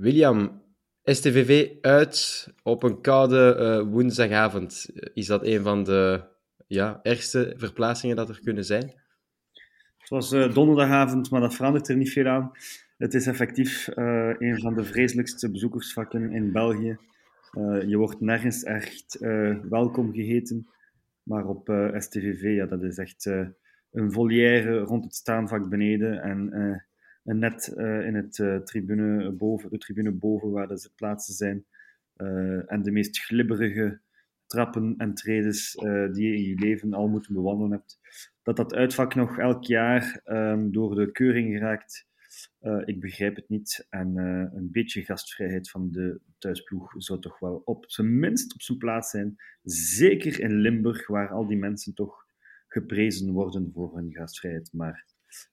William, STVV uit op een koude uh, woensdagavond. Is dat een van de ja, ergste verplaatsingen dat er kunnen zijn? Het was uh, donderdagavond, maar dat verandert er niet veel aan. Het is effectief uh, een van de vreselijkste bezoekersvakken in België. je wordt nergens echt welkom geheten. Maar op STVV, ja, dat is echt een volière rond het staanvak beneden. En net uh, in het uh, tribune boven, de tribune boven, waar de plaatsen zijn, uh, en de meest glibberige trappen en tredes die je in je leven al moeten bewandelen hebt, dat dat uitvak nog elk jaar um, door de keuring geraakt. ik begrijp het niet. En een beetje gastvrijheid van de thuisploeg zou toch wel op zijn minst op zijn plaats zijn. Zeker in Limburg, waar al die mensen toch geprezen worden voor hun gastvrijheid. Maar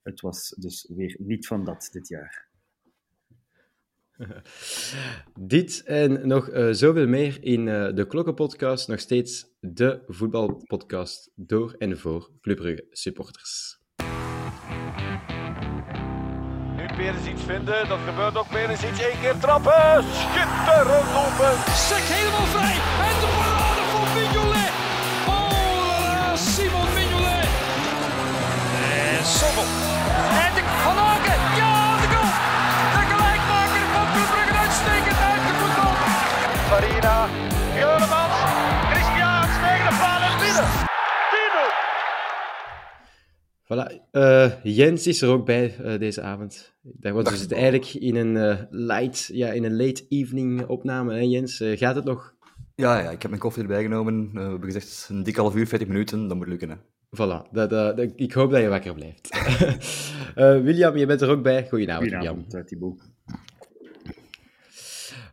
het was dus weer niet van dat dit jaar. Dit en nog uh, zoveel meer in uh, de Klokkenpodcast. Nog steeds de voetbalpodcast door en voor Club supporters. Nu iets vinden, dat gebeurt ook iets. Eén keer trappen, schitterend open. Sek helemaal vrij en En Sommel. En de Van Aken, ja, de goal! De gelijkmaker van Club Brugge uitstekend uit de voetbal. Farina, Juremans, Christian tegen de paal en binnen. Voilà. Uh, Jens is er ook bij uh, deze avond. Dat was dus eigenlijk in een, uh, light, ja, in een late evening opname. Hè, Jens, gaat het nog? Ja, ja, ik heb mijn koffie erbij genomen. we hebben gezegd een dik half uur, 40 minuten. Dat moet lukken. Hè. Voilà, dat, dat, ik hoop dat je wakker blijft. uh, William, je bent er ook bij. Goedenavond, Goedenavond William. Thibaut.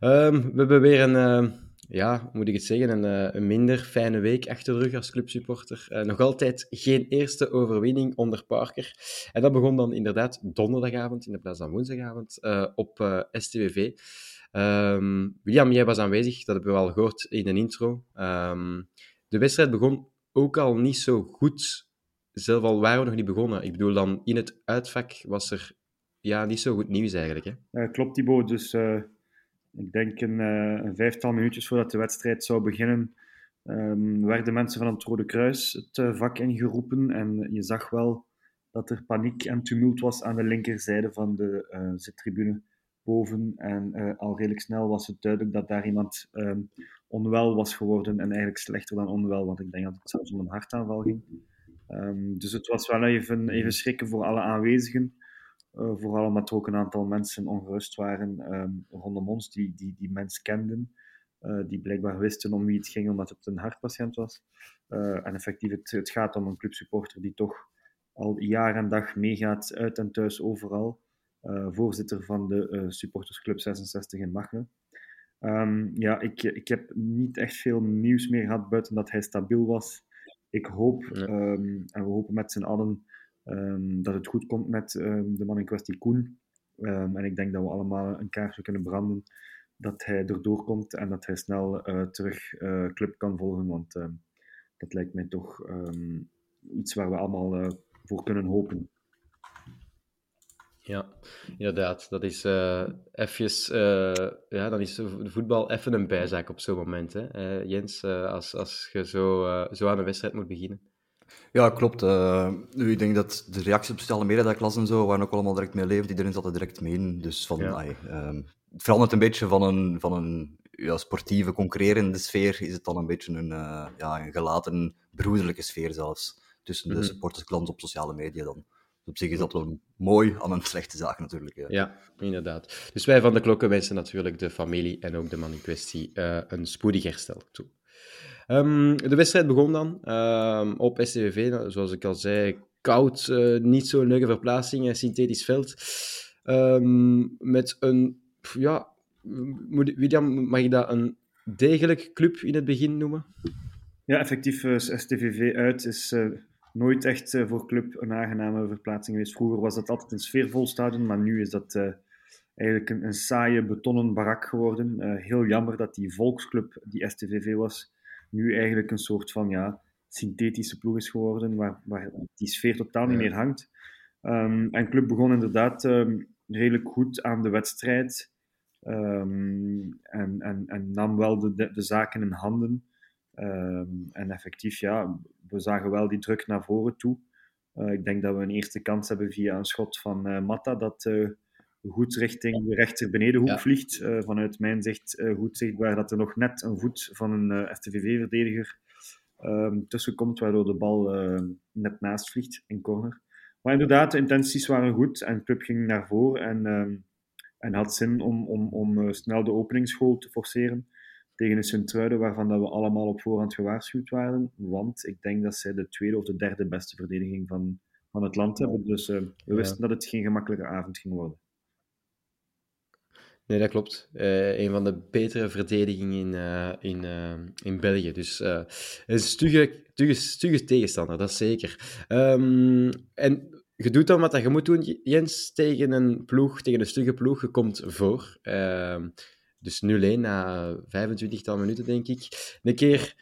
Um, we hebben weer een, uh, ja, hoe moet ik het zeggen, een, uh, een, minder fijne week achter de rug als clubsupporter. nog altijd geen eerste overwinning onder Parker. En dat begon dan inderdaad donderdagavond in de plaats van woensdagavond op STWV. Um, ehm, William, jij was aanwezig, dat hebben we al gehoord in een intro. Um, de wedstrijd begon ook al niet zo goed. Zelf al waren we nog niet begonnen. Ik bedoel, dan in het uitvak was er ja, niet zo goed nieuws eigenlijk. Hè? Klopt, Thibaut. Dus uh, ik denk een, uh, een, vijftal minuutjes voordat de wedstrijd zou beginnen, um, werden mensen van het Rode Kruis het vak ingeroepen. En je zag wel dat er paniek en tumult was aan de linkerzijde van de zittribune boven. En al redelijk snel was het duidelijk dat daar iemand um, onwel was geworden en eigenlijk slechter dan onwel, want ik denk dat het zelfs om een hartaanval ging. Um, dus het was wel even, even schrikken voor alle aanwezigen, uh, vooral omdat er ook een aantal mensen ongerust waren um, rondom ons, die, die die mens kenden, uh, die blijkbaar wisten om wie het ging, omdat het een hartpatiënt was. En effectief, het, het gaat om een clubsupporter die toch al jaar en dag meegaat, uit en thuis overal. Voorzitter van de supportersclub 66 in Machelen. Um, ja, ik, ik heb niet echt veel nieuws meer gehad buiten dat hij stabiel was. Ik hoop, um, en we hopen met z'n allen, um, dat het goed komt met de man in kwestie, Koen. en ik denk dat we allemaal een kaartje kunnen branden dat hij erdoor komt en dat hij snel uh, terug uh, club kan volgen. Want dat lijkt mij toch iets waar we allemaal voor kunnen hopen. Ja, inderdaad. Dat is uh, eventjes, uh, ja, dan is de voetbal even een bijzaak op zo'n moment, hè, uh, Jens, als, als je zo, zo aan een wedstrijd moet beginnen. Ja, klopt. nu, ik denk dat de reacties op sociale media dat ik las en zo, waren ook allemaal direct mee leven. Iedereen zat er direct mee in. Dus van, ja. um, het verandert een beetje van een, van een ja, sportieve, concurrerende sfeer, is het dan een beetje een, ja, een gelaten, broederlijke sfeer zelfs. Tussen de mm -hmm. supportersklans op sociale media dan op zich is dat wel mooi aan een slechte zaak natuurlijk. Ja. ja, inderdaad. Dus wij van de klokken wensen natuurlijk de familie en ook de man in kwestie uh, een spoedig herstel toe. Um, de wedstrijd begon dan um, op SCVV, nou, zoals ik al zei, koud, uh, niet zo'n leuke verplaatsing, synthetisch veld. Um, met een, ja, William, mag je dat een degelijk club in het begin noemen? Ja, effectief, uh, STVV uit is nooit echt uh, voor club een aangename verplaatsing geweest. Vroeger was dat altijd een sfeervol stadion, maar nu is dat uh, eigenlijk een, een, saaie betonnen barak geworden. Uh, heel jammer dat die volksclub, die STVV was, nu eigenlijk een soort van ja, synthetische ploeg is geworden, waar, waar die sfeer totaal niet meer hangt. Um, en club begon inderdaad um, redelijk goed aan de wedstrijd. ehm, en, en, en nam wel de, de, de zaken in handen. Ehm, en effectief, ja, we zagen wel die druk naar voren toe. Eh, ik denk dat we een eerste kans hebben via een schot van uh, Matta, dat uh, goed richting de rechter benedenhoek ja. vliegt. vanuit mijn zicht goed zichtbaar dat er nog net een voet van een FTVV-verdediger um, tussen komt, waardoor de bal net naast vliegt in corner. Maar inderdaad, de intenties waren goed en de club ging naar voren en, um, en had zin om, om, om snel de openingsgoal te forceren tegen een Sint-Truiden waarvan dat we allemaal op voorhand gewaarschuwd waren. Want ik denk dat zij de tweede of de derde beste verdediging van, van het land hebben. Dus uh, we wisten dat het geen gemakkelijke avond ging worden. Nee, dat klopt. Uh, een van de betere verdedigingen in, uh, in, in België. Dus een stugge, stugge, stugge tegenstander, dat is zeker. Um, en je doet dan wat je moet doen, Jens, tegen een ploeg, tegen een stugge ploeg. Je komt voor. Uh, dus 0-1 na 25 minuten, denk ik. Een keer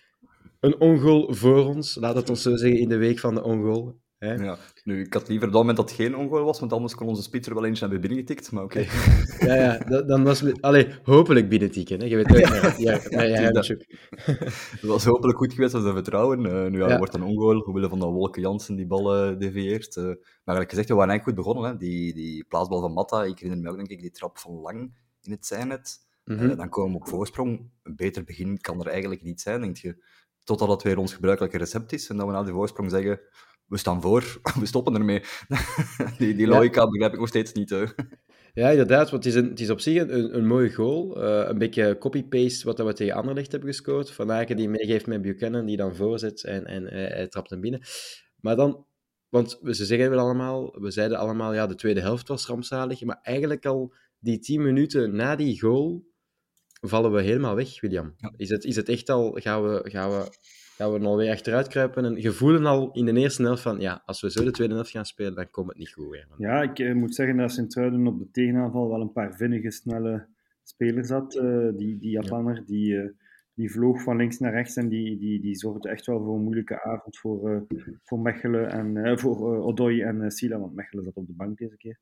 een ongoal voor ons, laat het ons zo zeggen, in de week van de ongoal. Hè? Ja, nu, ik had liever dat moment dat het geen ongoal was, want anders kon onze spits er wel eentje naar binnen getikt, maar oké. Okay. ja, ja, dan was het... Allee, hopelijk binnentikken, hè. Je weet meer. Ja, ja, ja, ja, dat, dat was hopelijk goed geweest, als we vertrouwen. Uh, nu ja, ja. wordt een ongoal, omwille van dat Wolke Jansen die bal uh, devieert. Uh, maar eigenlijk gezegd, we waren eigenlijk goed begonnen, hè. Die, die plaatsbal van Matta, ik herinner me ook, denk ik, die trap van Lang in het zijnet. Mm -hmm. uh, dan komen we op voorsprong. Een beter begin kan er eigenlijk niet zijn, denk je. Totdat het weer ons gebruikelijke recept is en dat we na die voorsprong zeggen: we staan voor, we stoppen ermee. die die logica ja. begrijp ik nog steeds niet. Hè. Ja, inderdaad, want het is, een, het is op zich een, een mooie goal. Uh, een beetje copy-paste wat we tegen Anderlecht hebben gescoord. Van Aken die meegeeft met Buchanan, die dan voorzet en, en uh, hij trapt hem binnen. Maar dan, want ze zeggen wel allemaal, we zeiden allemaal, ja, de tweede helft was rampzalig, maar eigenlijk al die tien minuten na die goal vallen we helemaal weg, William. Ja. Is, het, is het echt al, gaan we, gaan we, gaan we alweer achteruit kruipen en je voelen al in de eerste helft van, ja, als we zo de tweede helft gaan spelen, dan komt het niet goed weer. Ja, ik uh, moet zeggen dat Sint-Truiden op de tegenaanval wel een paar vinnige, snelle spelers had. Uh, die, die Japanner, ja. die, uh, die vloog van links naar rechts en die, die, die zorgde echt wel voor een moeilijke avond voor, voor Mechelen en voor Odoi en Sila, want Mechelen zat op de bank deze keer.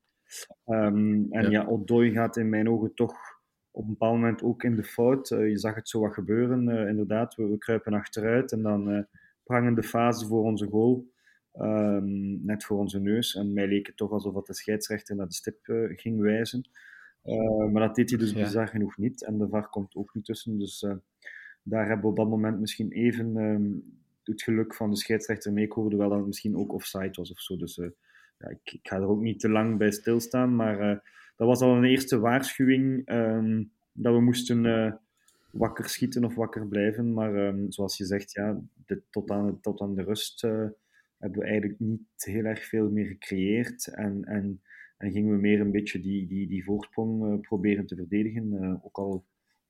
Um, en ja, ja Odoi gaat in mijn ogen toch op een bepaald moment ook in de fout. Uh, je zag het zo wat gebeuren, uh, inderdaad. We, we, kruipen achteruit en dan uh, hangen de fase voor onze goal. Um, net voor onze neus. En mij leek het toch alsof dat de scheidsrechter naar de stip ging wijzen. maar dat deed hij dus ja. bizar genoeg niet. En de VAR komt ook niet tussen. Dus daar hebben we op dat moment misschien even um, het geluk van de scheidsrechter mee. Ik hoorde wel dat het misschien ook offside was of zo. Dus ja, ik, ik, ga er ook niet te lang bij stilstaan. Maar dat was al een eerste waarschuwing um, dat we moesten uh, wakker schieten of wakker blijven. Maar um, zoals je zegt, ja, de, tot, aan, tot aan de rust uh, hebben we eigenlijk niet heel erg veel meer gecreëerd. En, en, en gingen we meer een beetje die, die, die voorsprong uh, proberen te verdedigen. ook al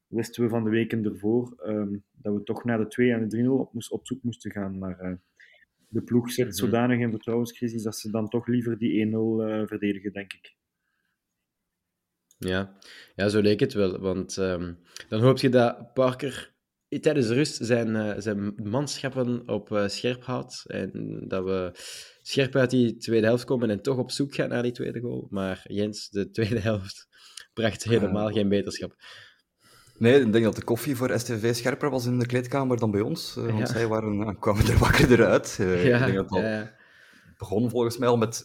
wisten we van de weken ervoor um, dat we toch naar de 2 en de 3-0 op, moest, op zoek moesten gaan. Maar de ploeg zit zodanig in vertrouwenscrisis dat ze dan toch liever die 1-0 verdedigen, denk ik. Ja. ja, zo leek het wel. Want um, dan hoop je dat Parker tijdens de rust zijn, uh, zijn manschappen op uh, scherp houdt. En dat we scherp uit die tweede helft komen en toch op zoek gaan naar die tweede goal. Maar Jens, de tweede helft, bracht helemaal uh, geen beterschap. Nee, ik denk dat de koffie voor STV scherper was in de kleedkamer dan bij ons. want ja. zij waren, kwamen er wakkerder uit. ja, ik denk dat het ja. begon volgens mij al met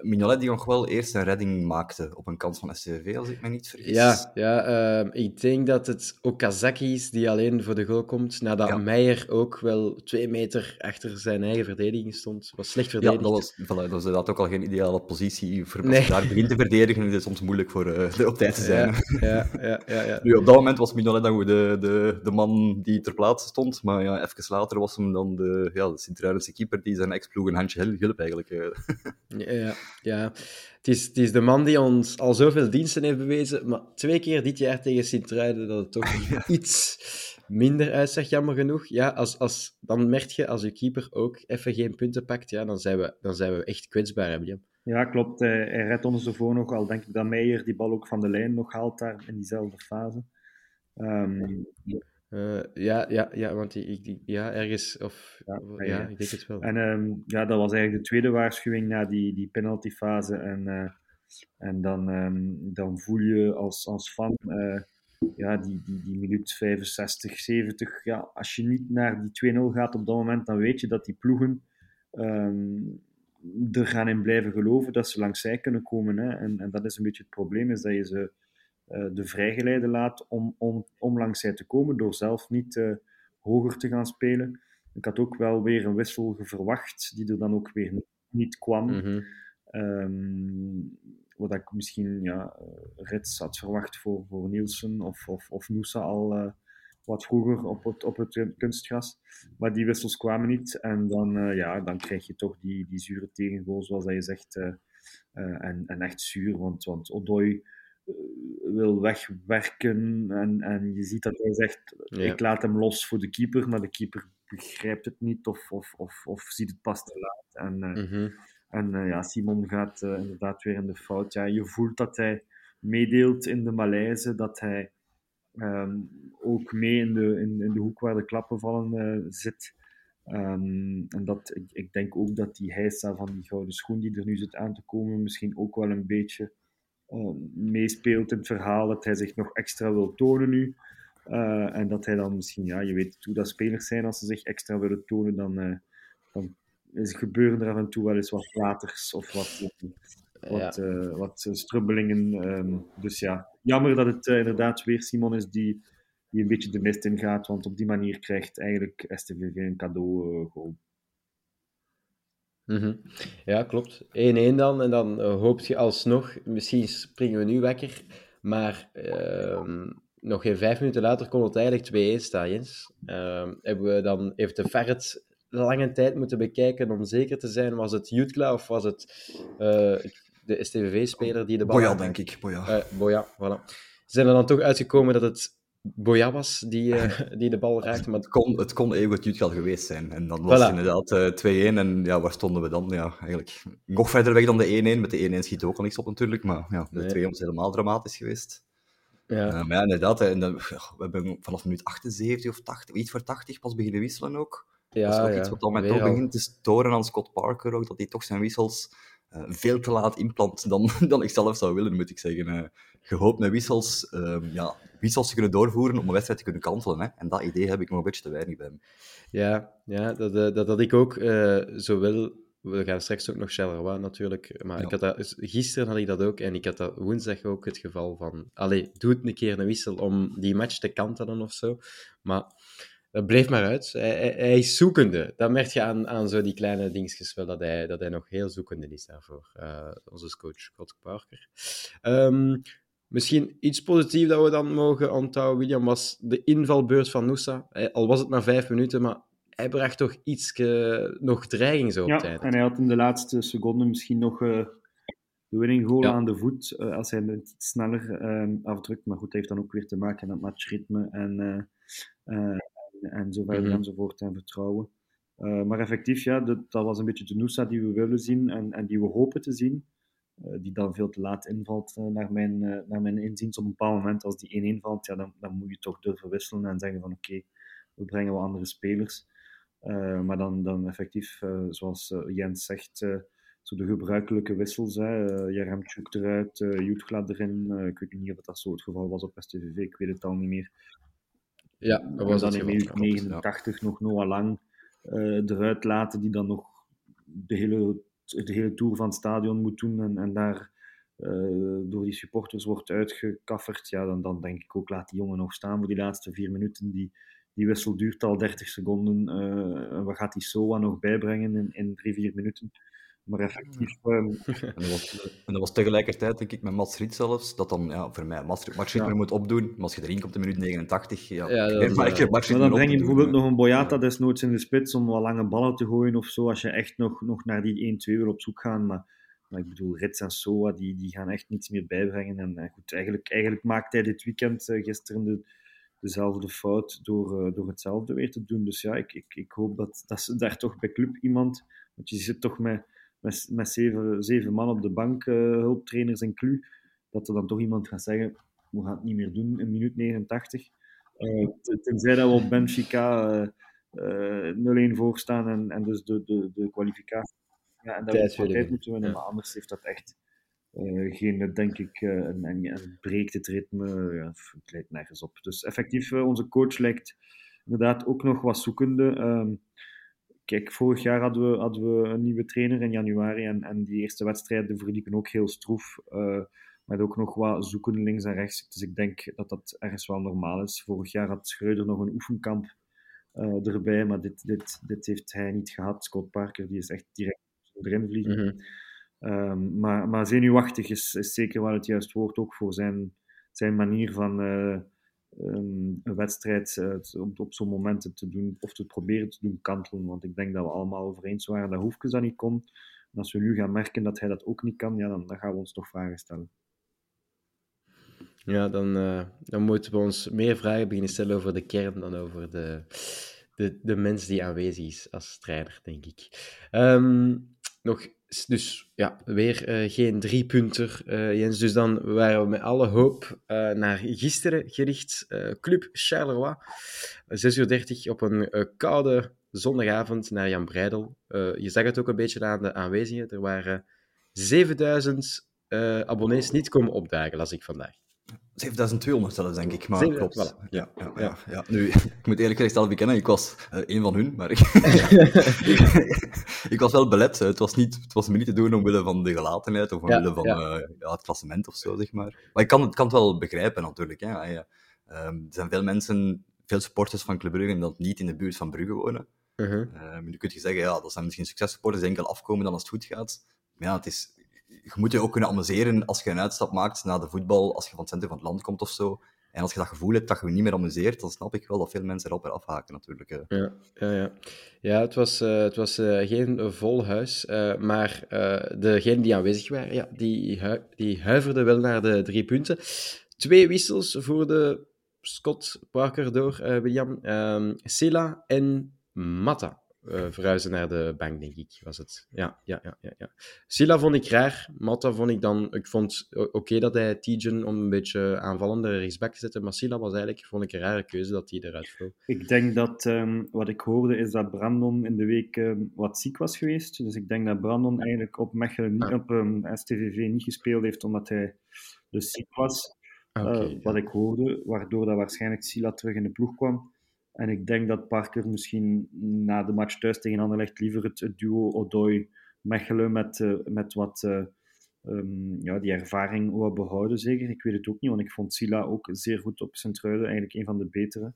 Mignolet die nog wel eerst een redding maakte op een kans van SCV, als ik me niet vergis. Ja, ja uh, ik denk dat het Okazaki is die alleen voor de goal komt, nadat ja. Meijer ook wel twee meter achter zijn eigen verdediging stond. Was slecht verdedigd. Ja, dat was, voilà, dat was inderdaad ook al geen ideale positie. Voor, nee. Daar begint te verdedigen, is het soms moeilijk voor uh, op tijd te zijn. Ja, ja, ja, ja, Nu, op dat moment was Mignolet dan de, de, de man die ter plaatse stond, maar ja, even later was hem dan de, ja, de Sint-Truidense keeper die zijn ex-ploeg een handje hielp eigenlijk. ja, ja, ja. Het is, het is de man die ons al zoveel diensten heeft bewezen, maar twee keer dit jaar tegen Sint-Truiden dat het toch ja. iets minder uitzag, jammer genoeg. Ja, als, als, dan merk je als je keeper ook even geen punten pakt, ja, dan, zijn we, dan zijn we echt kwetsbaar, William. Ja, klopt. Hij, hij redt ons ervoor nog, al denk ik dat Meijer die bal ook van de lijn nog haalt daar in diezelfde fase. Um, uh, ja, ja, ja, want die, ja, ergens, of ja, ja, ik denk het wel. En um, ja, dat was eigenlijk de tweede waarschuwing na die, die penaltyfase. En uh, En dan, ehm, dan voel je als, als fan eh, ja, die, die, die minuut 65, 70. Ja, als je niet naar die 2-0 gaat op dat moment, dan weet je dat die ploegen ehm, er gaan in blijven geloven dat ze langs zij kunnen komen. Hè. En, en dat is een beetje het probleem, is dat je ze de vrijgeleide laat om, om, om langs zij te komen, door zelf niet uh, hoger te gaan spelen. Ik had ook wel weer een wissel verwacht, die er dan ook weer niet kwam. Mm -hmm. um, wat ik misschien ja, Rits had verwacht voor, voor Nielsen of, of, of Noosa al uh, wat vroeger op het, op het kunstgras. Maar die wissels kwamen niet. En dan, uh, ja, dan krijg je toch die, die zure tegengoal, zoals dat je zegt. Uh, en, en echt zuur, want, want Odoi wil wegwerken. En, en je ziet dat hij zegt: ja. Ik laat hem los voor de keeper. Maar de keeper begrijpt het niet of, of, of, of ziet het pas te laat. En, mm -hmm. En uh, ja, Simon gaat inderdaad weer in de fout. Ja, je voelt dat hij meedeelt in de malaise, dat hij um, ook mee in de, in, in, de hoek waar de klappen vallen zit. Um, en dat, ik, ik, denk ook dat die heisa van die gouden schoen die er nu zit aan te komen, misschien ook wel een beetje meespeelt in het verhaal. Dat hij zich nog extra wil tonen nu. en dat hij dan misschien, ja, je weet hoe dat spelers zijn, als ze zich extra willen tonen, dan, dan is, gebeuren er af en toe wel eens wat flaters of wat, wat, ja. uh, wat strubbelingen. Um, dus ja, jammer dat het inderdaad weer Simon is die, die een beetje de mist in gaat, want op die manier krijgt eigenlijk STVV een cadeau. Mm -hmm. Ja, klopt. 1-1 dan. En dan hoop je alsnog, misschien springen we nu wekker, maar uh, nog geen vijf minuten later kon het eigenlijk 2-1 staan, Jens. Uh, hebben we dan even de Ferret lange tijd moeten bekijken om zeker te zijn. Was het Jutkla of was het uh, de STVV-speler die de bal... Boja, denk ik. Boja. Uh, Boja, voilà. Zijn er dan toch uitgekomen dat het Boja was die, uh, die de bal raakte? Maar... Het kon, het kon eeuwig Jutkla geweest zijn. En dan was voilà. het inderdaad 2-1. En ja, waar stonden we dan? Ja, eigenlijk nog verder weg dan de 1-1. Met de 1-1 schiet ook al niks op natuurlijk. Maar ja, de nee. 2-1 was helemaal dramatisch geweest. Ja. Uh, maar ja, inderdaad. En dan, we hebben vanaf minuut 78 of 80, iets voor 80 pas beginnen wisselen ook. Ja, dat is ook ja, iets wat al mij toch begint te storen aan Scott Parker ook, dat hij toch zijn wissels uh, veel te laat inplant dan, dan ik zelf zou willen, moet ik zeggen. Uh, gehoopt met wissels, uh, wissels te kunnen doorvoeren om een wedstrijd te kunnen kantelen. Hè. En dat idee heb ik nog een beetje te weinig bij hem. Ja, ja dat, dat had ik ook zo wil. We gaan straks ook nog Charleroi natuurlijk. Maar ja. ik had dat, gisteren had ik dat ook. En ik had dat woensdag ook het geval van... Allee, doe het een keer een wissel om die match te kantelen of zo. Maar dat bleef maar uit. Hij, hij, hij, is zoekende. Dat merk je aan, aan zo die kleine dingetjes wel, dat hij, dat hij nog heel zoekende is daarvoor. Uh, onze coach, Scott Parker. Um, misschien iets positiefs dat we dan mogen onthouden, William, was de invalbeurt van Noosa. Al was het maar vijf minuten, maar hij bracht toch iets nog dreiging zo op ja, tijd. en hij had in de laatste seconden misschien nog uh, de winning goal ja. aan de voet, uh, als hij het iets sneller afdrukt. Maar goed, hij heeft dan ook weer te maken met matchritme en en zo verder mm -hmm. enzovoort en vertrouwen. Maar effectief, ja, dat, dat, was een beetje de Noosa die we willen zien en, en die we hopen te zien. Uh, die dan veel te laat invalt, uh, naar, mijn, naar mijn inziens. Op een bepaald moment, als die 1-1 valt, ja, dan, dan moet je toch durven wisselen en zeggen van oké, okay, we brengen wat andere spelers. maar dan, dan effectief, zoals Jens zegt, zo de gebruikelijke wissels. Jaremchuk eruit, Jutgla erin. ik weet niet of dat zo het geval was op STVV, ik weet het al niet meer. Ja, dat was dan in minuut 89 nog Noah Lang eruit laten, die dan nog de hele, de hele tour van het stadion moet doen en, en daar uh, door die supporters wordt uitgekafferd. Ja, dan, dan denk ik ook, laat die jongen nog staan voor die laatste vier minuten. Die, die wissel duurt al 30 seconden. Uh, wat gaat die SOA nog bijbrengen in, in drie, vier minuten? Maar effectief... Um... en, dat was, en dat was tegelijkertijd, denk ik, met Mats Riet zelfs, dat dan, ja, voor mij, Mats, Mats Riet ja. moet opdoen, maar als je erin komt in minuut 89, ja, ja dat maar, ik, maar dan breng je bijvoorbeeld nog een Boyata desnoods in de spits om wat lange ballen te gooien of zo, als je echt nog, nog naar die 1-2 wil op zoek gaan, maar, maar ik bedoel, Rits en Soa, die, die gaan echt niets meer bijbrengen. En, en goed, eigenlijk, eigenlijk maakt hij dit weekend, uh, gisteren, de, dezelfde fout door, uh, door hetzelfde weer te doen. Dus ja, ik, ik, ik hoop dat, dat ze daar toch bij club iemand, want je zit toch met met, met zeven, zeven man op de bank, uh, hulptrainers en clu, dat er dan toch iemand gaat zeggen, we gaan het niet meer doen in minuut 89. Uh, tenzij dat we op Benfica uh, 0-1 voor staan en, en dus de, de, de kwalificatie. Ja, en dat we tijd moeten winnen, ja. maar anders heeft dat echt geen, denk ik, en, en, breekt het ritme. Ja, het lijkt nergens op. Dus effectief, onze coach lijkt inderdaad ook nog wat zoekende. Ehm, kijk, vorig jaar hadden we, hadden we een nieuwe trainer in januari en, en die eerste wedstrijden verliepen ook heel stroef. Uh, met ook nog wat zoeken links en rechts. Dus ik denk dat dat ergens wel normaal is. Vorig jaar had Schreuder nog een oefenkamp uh, erbij, maar dit, dit, dit heeft hij niet gehad. Scott Parker die is echt direct erin vliegen. Mm um, maar, maar zenuwachtig is, is zeker wel het juiste woord, ook voor zijn, zijn manier van uh, um, een wedstrijd uh, op, op zo'n momenten te doen, of te proberen te doen kantelen. Want ik denk dat we allemaal over eens waren dat Hoefkes dat niet kon. En als we nu gaan merken dat hij dat ook niet kan, ja, dan, dan gaan we ons toch vragen stellen. Ja, dan, uh, dan moeten we ons meer vragen beginnen stellen over de kern dan over de, de, de mens die aanwezig is als trainer, denk ik. Um, nog, dus ja, weer uh, geen driepunter, uh, Jens. Dus dan waren we met alle hoop uh, naar gisteren gericht. Club Charleroi, 6 uur 30 op een koude zondagavond naar Jan Breidel. je zag het ook een beetje aan de aanwezigen. Er waren 7000 abonnees niet komen opdagen, las ik vandaag. 7200 zelfs, denk ik. Maar klopt. Ja, ja, ja, ja, Nu, ik moet eerlijk gezegd zelf bekennen, ik was uh, een van hun, maar ik, ik was wel belet. Het was, niet, het was me niet te doen omwille van de gelatenheid of omwille van uh, ja, het klassement of zo, zeg maar. Maar ik kan, kan het wel begrijpen, natuurlijk. Hè. Uh, er zijn veel mensen, veel supporters van Club Brugge, die niet in de buurt van Brugge wonen. -huh. Uh, nu kun je zeggen, ja, dat zijn misschien successupporters die enkel afkomen dan als het goed gaat. Maar ja, het is, je moet je ook kunnen amuseren als je een uitstap maakt naar de voetbal, als je van het centrum van het land komt of zo. En als je dat gevoel hebt dat je je niet meer amuseert, dan snap ik wel dat veel mensen erop afhaken, natuurlijk. Ja, ja, ja. ja het was, uh, het was uh, geen vol huis, uh, maar degenen die aanwezig waren, ja, die, die huiverden wel naar de drie punten. Twee wissels voor de Scott Parker door William. Um, Silla en Matta uh, verhuizen naar de bank, denk ik, was het. Ja, ja, ja, ja. ja. Silla vond ik raar. Matta vond ik dan... Ik vond oké dat hij Tijen om een beetje aanvallende rechtsback te zetten, maar Silla was eigenlijk, vond ik, een rare keuze dat hij eruit vloog. Ik denk dat, um, wat ik hoorde, is dat Brandon in de week um, wat ziek was geweest. Dus ik denk dat Brandon eigenlijk op Mechelen, niet, op um, STVV niet gespeeld heeft, omdat hij dus ziek was. Okay, uh, wat ik hoorde, waardoor dat waarschijnlijk Silla terug in de ploeg kwam. En ik denk dat Parker misschien na de match thuis tegen Anderlecht liever het, duo Odoi-Mechelen met, uh, met wat uh, um, ja, die ervaring wil behouden, zeker. Ik weet het ook niet, want ik vond Sila ook zeer goed op Sint-Truiden, eigenlijk een van de betere.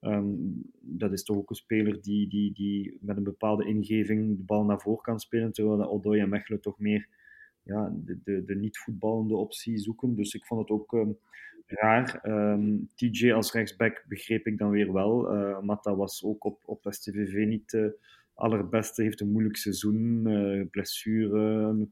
Um, dat is toch ook een speler die, die, die met een bepaalde ingeving de bal naar voren kan spelen, terwijl Odoi en Mechelen toch meer ja, de, de, de niet-voetballende optie zoeken. Dus ik vond het ook um, raar. Um, TJ als rechtsback begreep ik dan weer wel. Uh, Matta was ook op, op STVV niet de allerbeste, heeft een moeilijk seizoen, uh, blessure,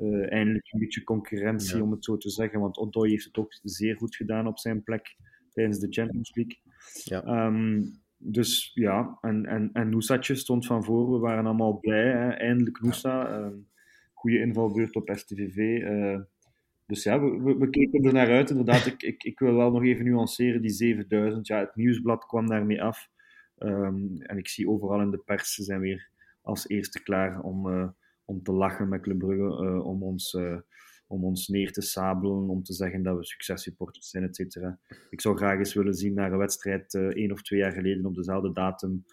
uh, eindelijk een beetje concurrentie ja. om het zo te zeggen, want Odoi heeft het ook zeer goed gedaan op zijn plek tijdens de Champions League. Ja. Um, dus ja, en, en, en Noesatje stond van voor, we waren allemaal blij, hè? eindelijk Noosa. Ja. Um, goede invalbeurt op STVV. Dus ja, we, keken er naar uit. Inderdaad, ik, ik, ik wil wel nog even nuanceren, die 7000. Ja, het nieuwsblad kwam daarmee af. Um, en ik zie overal in de pers, ze zijn weer als eerste klaar om, uh, om te lachen met Club Brugge, uh, om, ons, uh, om ons neer te sabelen, om te zeggen dat we successupporters zijn, et cetera. Ik zou graag eens willen zien naar een wedstrijd één of twee jaar geleden op dezelfde datum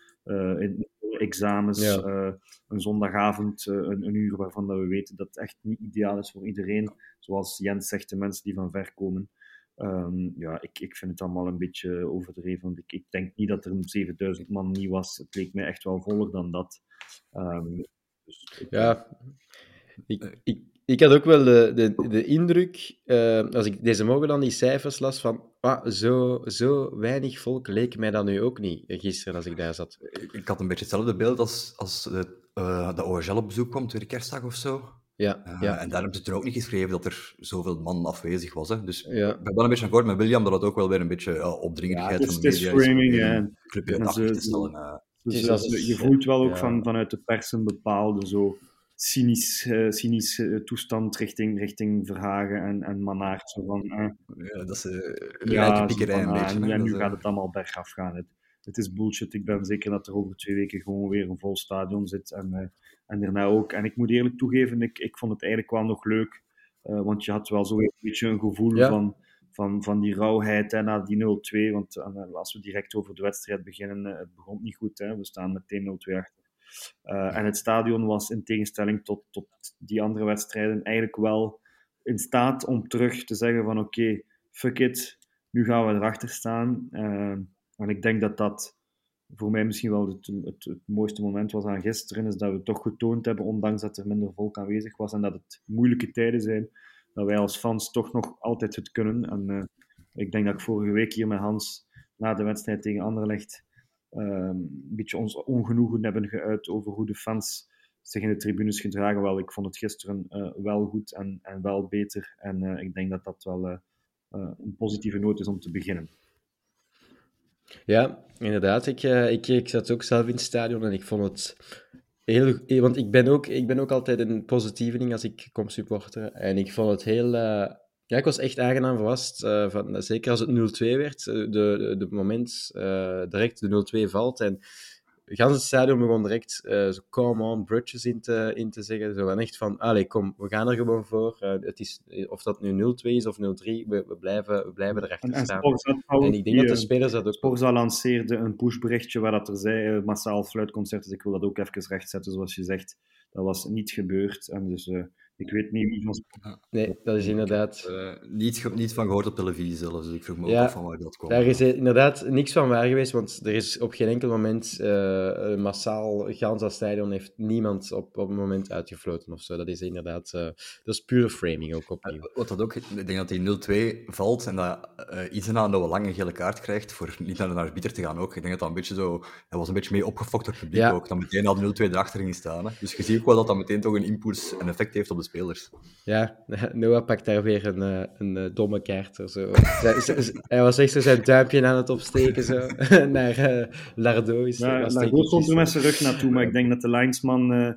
in examens, ja. uh, een zondagavond, uh, een, een, uur waarvan dat we weten dat het echt niet ideaal is voor iedereen. Zoals Jens zegt, de mensen die van ver komen. Um, ja, ik, ik vind het allemaal een beetje overdreven. Want ik, ik denk niet dat er een 7000 man niet was. Het leek mij echt wel voller dan dat. Um, dus, ja, ik, ik, ik had ook wel de, de, de indruk, uh, als ik deze morgen dan die cijfers las, van ah, zo, zo weinig volk leek mij dat nu ook niet, gisteren als ik daar zat. Ik, ik had een beetje hetzelfde beeld als, als de, uh, de OHL op bezoek komt, tweede kerstdag of zo. Ja, uh, ja. En daar hebben ze er ook niet geschreven dat er zoveel man afwezig was. Hè. Dus ja. ik ben wel een beetje akkoord met William dat het ook wel weer een beetje uh, opdringerigheid ja, van de media is. Framing. Clubje ja, te stellen. Dus, je voelt wel ook van, vanuit de pers een bepaalde zo cynisch, uh, cynisch uh, toestand richting, richting Verhagen en, en Manaert. Zo van, uh, ja, dat is uh, ja, pikkerij een beetje. En, ja, nu gaat het allemaal bergaf gaan. Het, het is bullshit. Ik ben zeker dat er over twee weken gewoon weer een vol stadion zit. En, en daarna ook. En ik moet eerlijk toegeven, ik, ik vond het eigenlijk wel nog leuk want je had wel zo een beetje een gevoel Ja. van, van, van die rauwheid hè, na die 0-2. Want als we direct over de wedstrijd beginnen, het begon niet goed. Hè. We staan meteen 0-2 achter. Uh, en het stadion was in tegenstelling tot, tot die andere wedstrijden eigenlijk wel in staat om terug te zeggen van oké, fuck it, nu gaan we erachter staan. Uh, en ik denk dat dat voor mij misschien wel het, het, mooiste moment was aan gisteren, is dat we toch getoond hebben, ondanks dat er minder volk aanwezig was en dat het moeilijke tijden zijn, dat wij als fans toch nog altijd het kunnen. En uh, ik denk dat ik vorige week hier met Hans na de wedstrijd tegen Anderlecht een beetje ons ongenoegen hebben geuit over hoe de fans zich in de tribunes gedragen. Wel, ik vond het gisteren uh, wel goed en, en wel beter. En uh, ik denk dat dat wel uh, een positieve noot is om te beginnen. Ja, inderdaad. Ik, ik, ik zat ook zelf in het stadion en ik vond het heel... Want ik ben ook, ik ben ook altijd een positieveling als ik kom supporteren. En ik vond het heel... ja, ik was echt aangenaam verrast. Uh, van, zeker als het 0-2 werd. De, de, de moment direct de 0-2 valt en... Gans het stadion begon direct uh, zo come on, bridges in te, in te zeggen. Zo van echt van, allee, kom, we gaan er gewoon voor. Uh, het is, of dat nu 0-2 is of 0-3, we, we, blijven, we blijven erachter en, staan. En, en ik denk dat de spelers dat ook... Sporza lanceerde een pushberichtje waar dat er zei, uh, massaal fluitconcert, dus ik wil dat ook even rechtzetten, zoals je zegt. Dat was niet gebeurd. En dus ik weet niet wie van Nee, dat is inderdaad... Uh, niet, niet van gehoord op televisie zelfs, dus ik vroeg me ook ja, af van waar dat kwam. Daar is inderdaad niks van waar geweest, want er is op geen enkel moment uh, massaal gans dat stadion heeft niemand op, op een moment uitgefloten of zo. Dat is inderdaad... Uh, dat is pure framing ook opnieuw. Wat dat ook... Ik denk dat die 0-2 valt en dat uh, Izena een lange gele kaart krijgt voor niet naar de arbiter te gaan ook. Ik denk dat dat een beetje zo... Hij was een beetje mee opgefokt door het publiek ja. ook. Dan meteen al 0-2 erachter ging staan. Hè. Dus je ziet ook wel dat dat meteen toch een impuls en effect heeft op de spelers. Ja, Noah pakt daar weer een, een, een domme kaart. Of zo. hij was echt zo zijn duimpje aan het opsteken zo, naar uh, Lardo. Is, ja, Lardo stond er met zijn rug naartoe, maar ik denk dat de linesman uh,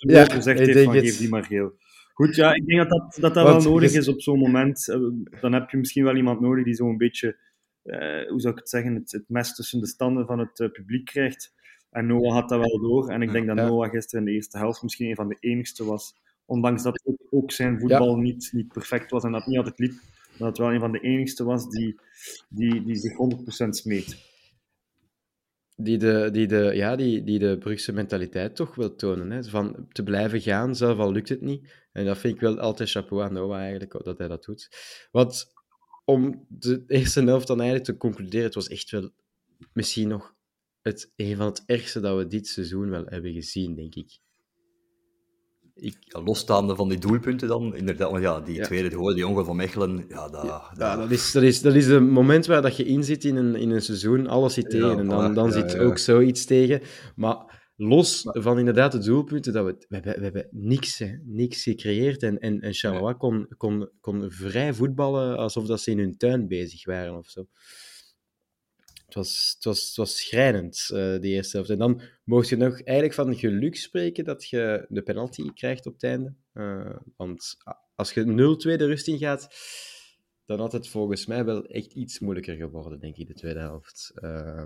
ja, gezegd heeft van geef die maar geel. Goed, ja, ik denk dat dat, dat, dat Want, wel nodig is op zo'n moment. Dan heb je misschien wel iemand nodig die zo'n beetje, hoe zou ik het zeggen, het, het mes tussen de standen van het publiek krijgt. En Noah had dat wel door. En ik denk dat ja. Noah gisteren in de eerste helft misschien een van de enigste was ondanks dat ook zijn voetbal ja. niet, niet perfect was en dat niet altijd liep, dat het wel een van de enigste was die, die, die zich 100% smeet. Die de, die, de, ja, die, die de Brugse mentaliteit toch wil tonen. Hè? Van te blijven gaan, zelf al lukt het niet. En dat vind ik wel altijd chapeau aan Noah eigenlijk, dat hij dat doet. Want om de eerste helft dan eigenlijk te concluderen, het was echt wel misschien nog het, een van het ergste dat we dit seizoen wel hebben gezien, denk ik. Ik... Losstaande van die doelpunten dan, inderdaad, want ja, die ja. tweede, die, die ongeval van Mechelen, ja, dat... Ja, dat... dat, is, dat, is, dat is het moment waar dat je in zit in een, in een seizoen, alles zit tegen, en dan, dan zit ook zoiets tegen. Maar los van inderdaad de doelpunten, dat we, we, hebben, we hebben niks, hè, niks gecreëerd, en, en, en Charleroi kon, kon, kon vrij voetballen alsof dat ze in hun tuin bezig waren, of zo. Het was, was, was schrijnend, uh, die eerste helft. En dan mocht je nog eigenlijk van geluk spreken dat je de penalty krijgt op het einde. Uh, want als je 0-2 de rust in gaat, dan had het volgens mij wel echt iets moeilijker geworden, denk ik, de tweede helft. Uh,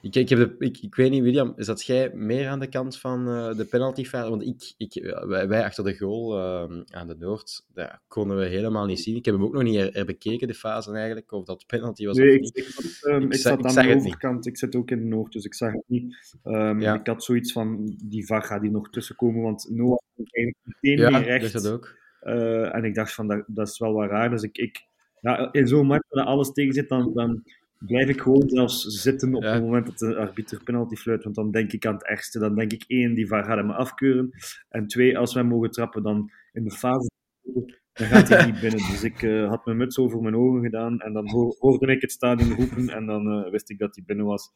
ik, ik, heb de, ik, ik weet niet, William, zat jij meer aan de kant van uh, de penaltyfase? Want ik, ik, wij, wij achter de goal uh, aan de Noord, dat konden we helemaal niet zien. Ik heb hem ook nog niet er, er bekeken, de fase eigenlijk, of dat penalty was nee, of niet. Ik, ik, zat, um, ik, ik zat aan de overkant, ik zit ook in de Noord, dus ik zag het niet. Um, ja. Ik had zoiets van, die VAR gaat hier nog tussenkomen, want Noah meteen ja, meer recht. dat ook. Uh, en ik dacht van, dat, dat is wel wat raar, dus ik... ik ja, in zo'n match waar alles tegen zit, dan, dan blijf ik gewoon zelfs zitten op ja. het moment dat de arbiter penalty fluit. Want dan denk ik aan het ergste. Dan denk ik één, die VAR gaat hem afkeuren. En twee, als wij mogen trappen, dan in de fase dan gaat hij niet binnen. Dus ik uh, had mijn muts over mijn ogen gedaan en dan hoorde ik het stadion roepen en dan uh, wist ik dat hij binnen was.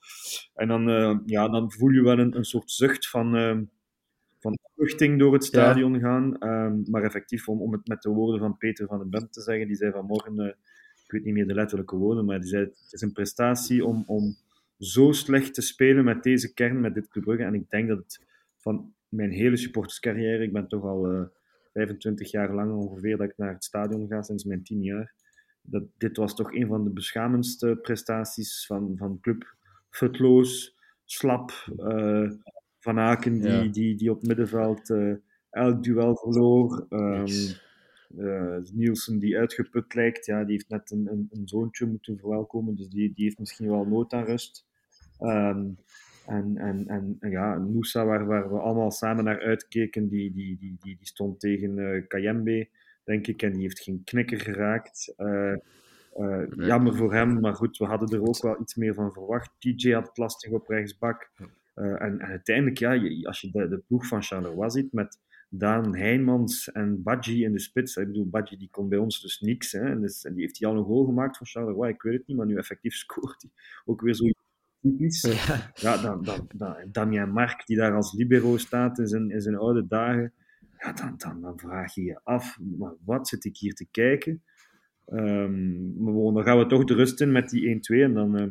En dan, uh, ja, dan voel je wel een, een soort zucht van, van opluchting door het stadion ja. gaan. Um, maar effectief, om, om het met de woorden van Peter van den Bent te zeggen, die zei vanmorgen, ik weet niet meer de letterlijke woorden, maar die zei, het is een prestatie om, om zo slecht te spelen met deze kern, met dit Club Brugge. En ik denk dat het van mijn hele supporterscarrière, ik ben toch al uh, 25 jaar lang ongeveer dat ik naar het stadion ga, sinds mijn 10 jaar, dat dit was toch een van de beschamendste prestaties van, van club. Futloos, slap, uh, Van Aken die, ja. die, die op middenveld uh, elk duel verloor. Um, Uh, Nielsen die uitgeput lijkt, ja, die heeft net een, een, een, zoontje moeten verwelkomen, dus die, die heeft misschien wel nood aan rust. Um, en, en, en, en, ja, Moussa, waar, waar we allemaal samen naar uitkeken, die, die, die, die, die stond tegen uh, Kayembe, denk ik, en die heeft geen knikker geraakt. Uh, uh, jammer voor hem, maar goed, we hadden er ook wel iets meer van verwacht. TJ had het lastig op rechtsbak. en, en, uiteindelijk, ja, als je de, de ploeg van Charleroi ziet met Daan Heijmans en Badji in de spits. Ik bedoel, Badji die kon bij ons dus niks. Hè, en, dus, en die heeft hij al een goal gemaakt voor Charleroi. Ik weet het niet, maar nu effectief scoort hij ook weer zo typisch. Ja, ja dan, dan, dan, Damien Mark, die daar als libero staat in zijn, in zijn oude dagen. Ja, dan, dan, dan vraag je je af, maar wat zit ik hier te kijken? Um, maar dan gaan we toch de rust in met die 1-2 en dan, uh,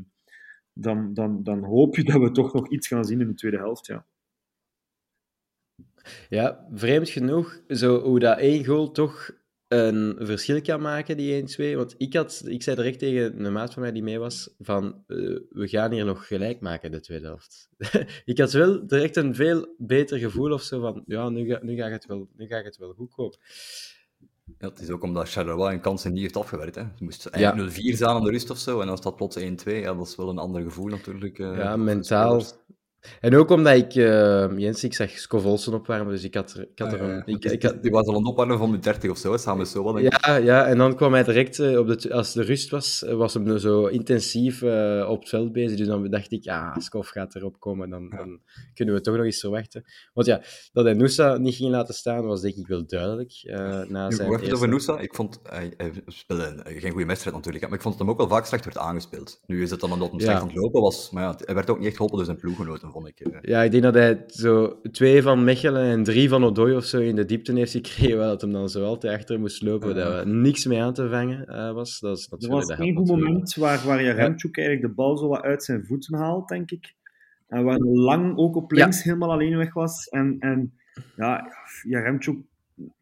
dan, dan, dan hoop je dat we toch nog iets gaan zien in de tweede helft. Ja. Ja, vreemd genoeg, zo, hoe dat één goal toch een verschil kan maken, die 1-2. Want ik, had, ik zei direct tegen een maat van mij die mee was, van uh, we gaan hier nog gelijk maken de tweede helft. ik had wel direct een veel beter gevoel of zo van, ja, nu, ga, nu, gaat, het wel, nu gaat het wel goed komen. Ja, het is ook omdat Charleroi een kansen niet heeft afgewerkt. Hè. Ze moest eigenlijk ja. 0-4 zijn aan de rust of zo, en dan staat plots 1-2. Ja, dat is wel een ander gevoel natuurlijk. Uh, ja, mentaal en ook omdat ik, uh, Jens, ik zag Scovolsen opwarmen, dus ik had er, ik had er een... Ik, ik had... Die was al een opwarmen van de 30 of zo, samen zo wel. Ja, ja, en dan kwam hij direct, uh, op de, als de rust was, was hem zo intensief uh, op het veld bezig. Dus dan dacht ik, ja, Scof gaat erop komen, dan, ja. dan kunnen we toch nog eens verwachten. Want ja, dat hij Noosa niet ging laten staan, was denk ik wel duidelijk. na zijn eerste... over Noosa, ik vond, hij, hij speelde geen goede wedstrijd natuurlijk, maar ik vond dat hem ook wel vaak slecht werd aangespeeld. Nu is het dan omdat hij slecht aan het lopen was, maar ja, hij werd ook niet echt geholpen door zijn ploeggenoten, ik. Ja, ik denk dat hij zo twee van Mechelen en drie van Odoi of zo in de diepte heeft gekregen, wel dat hem dan zo altijd achter moest lopen, uh, dat er niks mee aan te vangen uh, was. Dat is natuurlijk er was één goed moment waar, waar je Remchuk eigenlijk de bal zo wat uit zijn voeten haalt, denk ik. En waar Lang ook op links ja. helemaal alleen weg was. En, en ja, ja, Remchuk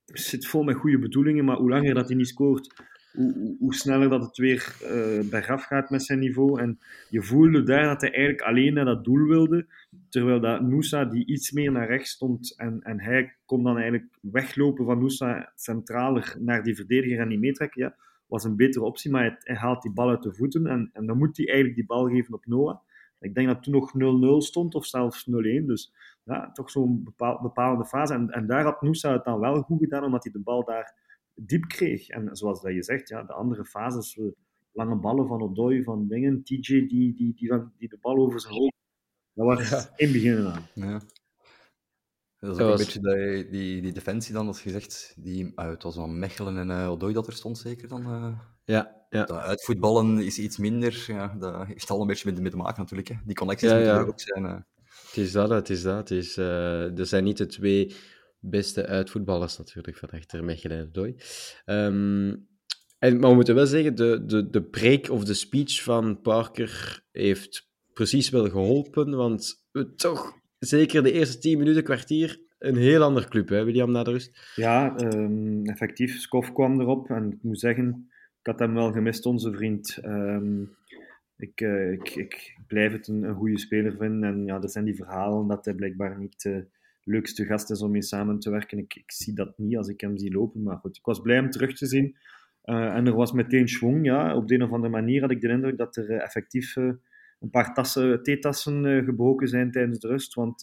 zit vol met goede bedoelingen, maar hoe langer dat hij niet scoort, hoe, hoe, sneller dat het weer uh, bergaf gaat met zijn niveau. En je voelde daar dat hij eigenlijk alleen naar dat doel wilde. Terwijl dat Noosa, die iets meer naar rechts stond, en, en hij kon dan eigenlijk weglopen van Noosa centraler naar die verdediger en die meetrekken, ja, was een betere optie. Maar hij, haalt die bal uit de voeten en, en dan moet hij eigenlijk die bal geven op Noah. Ik denk dat toen nog 0-0 stond, of zelfs 0-1. Dus ja, toch zo'n bepaal, bepalende fase. En, en daar had Noosa het dan wel goed gedaan, omdat hij de bal daar diep kreeg. En zoals dat je zegt, ja, de andere fases, lange ballen van Odoi, van dingen, TJ die, die, die, die de bal over zijn hoofd, dat was ja. in beginnen aan. Ja. Dat is ook een beetje die, die, die defensie dan, als je zegt, die, uh, het was van Mechelen en uh, Odoi dat er stond zeker dan. Uh, ja, ja. Dat uitvoetballen is iets minder, ja, dat heeft al een beetje met, met te maken natuurlijk. Hè. Die connecties ja, moeten ja. er ook zijn. Het is dat, het is dat. Het is, er zijn niet de twee beste uitvoetballers natuurlijk van achter Mechelen en Dooi. Um, en, maar we moeten wel zeggen, de, de, de preek of de speech van Parker heeft precies wel geholpen, want toch zeker de eerste tien minuten, kwartier, een heel ander club, hè, William, na de rust? Ja, um, effectief. Skof kwam erop en ik moet zeggen, ik had hem wel gemist, onze vriend. Um, ik, uh, ik, ik blijf het een, een goede speler vinden en ja, dat zijn die verhalen dat hij blijkbaar niet... Uh, leukste gast is om mee samen te werken. Ik, zie dat niet als ik hem zie lopen, maar goed, ik was blij hem terug te zien. Uh, en er was meteen schwung, ja. Op de een of andere manier had ik de indruk dat er uh, effectief een paar tassen, theetassen gebroken zijn tijdens de rust, want,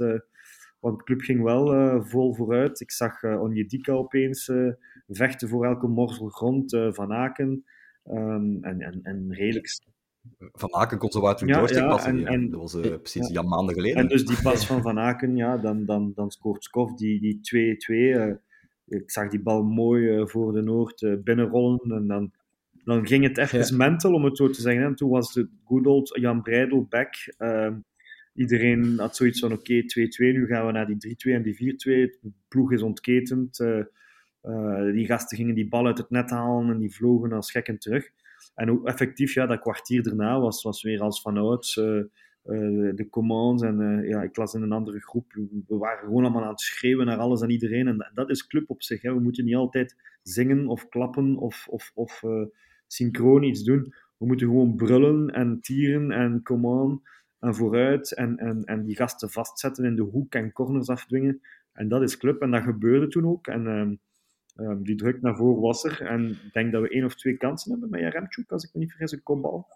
want de club ging wel vol vooruit. Ik zag Onjedika opeens vechten voor elke morsel grond, Van Aken, um, en, en, en redelijk van Aken kon zo wat ja, ja, en, en, Dat was uh, precies ja. maanden geleden. En dus die pas van Van Aken, ja, dan, dan, dan scoort Skof die 2-2. Die uh, ik zag die bal mooi uh, voor de Noord binnenrollen. En dan, dan ging het echt ja. mental, om het zo te zeggen. En toen was de good old Jan Breidel back. Ehm, iedereen had zoiets van, oké, okay, 2-2, nu gaan we naar die 3-2 en die 4-2. De ploeg is ontketend. die gasten gingen die bal uit het net halen en die vlogen als gekken terug. En ook effectief, ja, dat kwartier daarna was, was weer als vanouds uh, uh, de commands. En ja, ik las in een andere groep. We waren gewoon allemaal aan het schreeuwen naar alles en iedereen. En dat is club op zich. Hè. We moeten niet altijd zingen of klappen of, of, of synchroon iets doen. We moeten gewoon brullen en tieren en command en vooruit. En, en, en die gasten vastzetten in de hoek en corners afdwingen. En dat is club. En dat gebeurde toen ook. En ehm, Ehm, die druk naar voren was er. En ik denk dat we één of twee kansen hebben met Jaremchuk, als ik me niet vergis, een kopbal.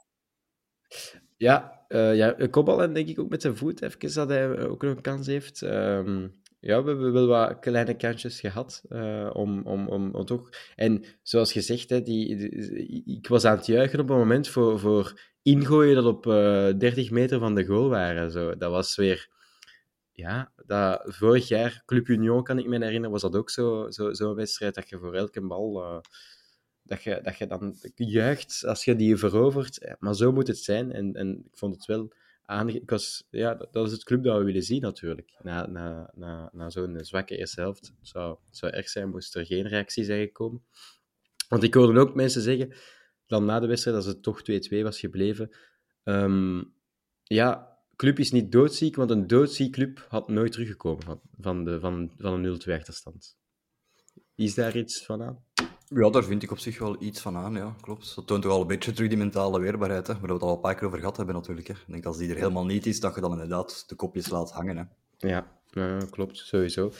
Ja, uh, ja een kopbal en denk ik ook met zijn voet, even dat hij ook nog een kans heeft. Um, ja, we hebben wel wat kleine kansjes gehad. Uh, om, om, om, toch... En zoals gezegd, hè, die, ik was aan het juichen op een moment voor, voor ingooien dat op uh, 30 meter van de goal waren. Zo. Dat was weer... Ja, dat, vorig jaar, Club Union, kan ik me herinneren, was dat ook zo'n zo, zo wedstrijd dat je voor elke bal... Uh, dat je, dat je dan juicht als je die verovert. Maar zo moet het zijn. En, en ik vond het wel ja, dat is het club dat we willen zien natuurlijk. Na, na, na, na zo'n zwakke eerste helft. Het zou, zou erg zijn moest er geen reactie zijn gekomen. Want ik hoorde ook mensen zeggen, dan na de wedstrijd, als het toch 2-2 was gebleven. Um, ja, club is niet doodziek, want een doodziek club had nooit teruggekomen van, van, de, van, van een 0-2 achterstand. Is daar iets van aan? Ja, daar vind ik op zich wel iets van aan, ja, klopt. Dat toont toch al een beetje terug die mentale weerbaarheid, hè, waar we het al een paar keer over gehad hebben natuurlijk. Hè. Ik denk als die er helemaal niet is, dat je dan inderdaad de kopjes laat hangen. Hè. Ja, uh, klopt, sowieso.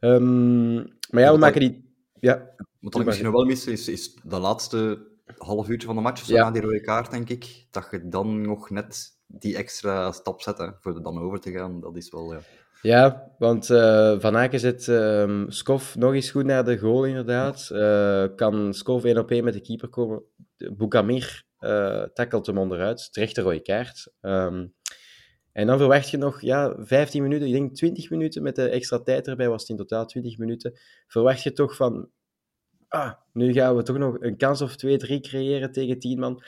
Um, maar ja, we maken die... Ja. Wat ik misschien nog wel mis, is, is de laatste half uurtje van de match, zo ja. na die rode kaart, denk ik, dat je dan nog net die extra stap zet, hè, voor er dan over te gaan, dat is wel... Ja. Ja, want uh, Van Aken zet um, nog eens goed naar de goal, inderdaad. Uh, kan Skof 1 op 1 met de keeper komen. Boukamir uh, tackelt hem onderuit. Terecht de rode kaart. Um, en dan verwacht je nog ja, 15 minuten, ik denk 20 minuten met de extra tijd erbij, was het in totaal 20 minuten. Verwacht je toch van, ah, nu gaan we toch nog een kans of 2-3 creëren tegen 10 man.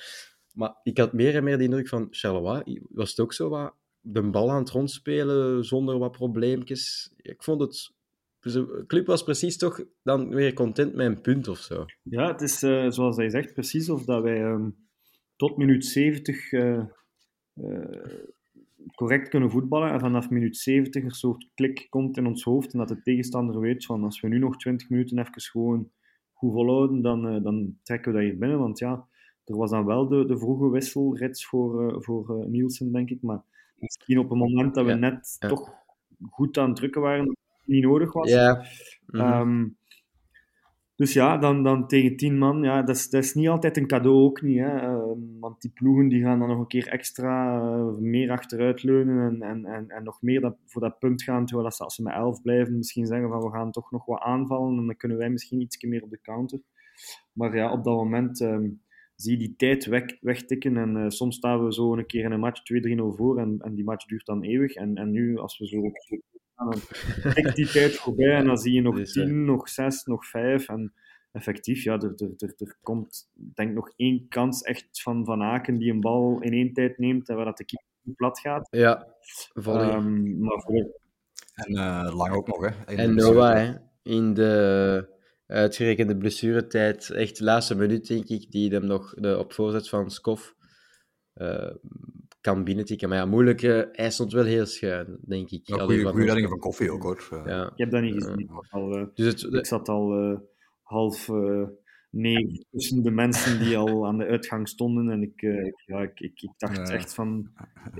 Maar ik had meer en meer de indruk van Charleroi, was het ook zo wat de bal aan het rondspelen zonder wat probleempjes. Ik vond het... De club was precies toch dan weer content met een punt of zo. Ja, het is uh, zoals hij zegt, precies of dat wij um, tot minuut 70 uh, uh, correct kunnen voetballen en vanaf minuut 70 een soort klik komt in ons hoofd en dat de tegenstander weet van als we nu nog 20 minuten even gewoon goed volhouden, dan, dan trekken we dat hier binnen. Want ja, er was dan wel de, de vroege wisselrits voor, voor Nielsen, denk ik, maar Misschien op een moment dat we net toch goed aan het drukken waren, dat het niet nodig was. Ja. Mm dus ja, dan, dan tegen tien man, ja, dat, is, dat is niet altijd een cadeau ook niet. Hè. Uh, want die ploegen die gaan dan nog een keer extra uh, meer achteruit leunen en, en, en, en nog meer dat, voor dat punt gaan. Terwijl als ze, als ze met elf blijven, misschien zeggen van we gaan toch nog wat aanvallen en dan kunnen wij misschien iets meer op de counter. Maar ja, op dat moment um, zie die tijd weg, wegtikken. En uh, soms staan we zo een keer in een match 2-3-0 voor en, en die match duurt dan eeuwig. En, en nu, als we zo op dan tikt die tijd voorbij en dan zie je nog dus, 10, nog 6, nog 5. En effectief, ja, er, er, er, er komt denk nog één kans echt van Van Aken die een bal in één tijd neemt en waar dat de keeper plat gaat. Ja, um, maar voor... En uh, lang ook nog, hè. En Noah, hè. In de uitgerekende blessuretijd, echt de laatste minuut, denk ik, die hem nog de, op voorzet van Skof uh, kan binnentikken. Maar ja, moeilijk, uh, hij stond wel heel schuin, denk ik. Ja, goede reddingen van koffie ook, hoor. Ja. Ik heb dat niet gezien. Al, dus het, ik zat al half nee tussen de mensen die al aan de uitgang stonden. En ik, ja, ik, ik, ik dacht echt van,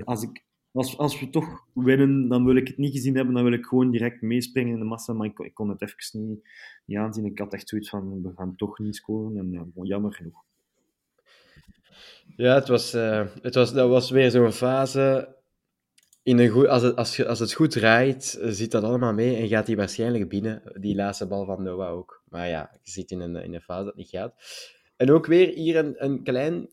als ik als, als we toch winnen, dan wil ik het niet gezien hebben. Dan wil ik gewoon direct meespringen in de massa. Maar ik, kon het even niet, aanzien. Ik had echt zoiets van, we gaan toch niet scoren. En uh, jammer genoeg. Ja, het was, uh, het was, dat was weer zo'n fase. In een goed, als, het, als, als het goed draait, zit dat allemaal mee en gaat hij waarschijnlijk binnen. Die laatste bal van Noah ook. Maar ja, je zit in een, in een fase dat niet gaat. En ook weer hier een, een klein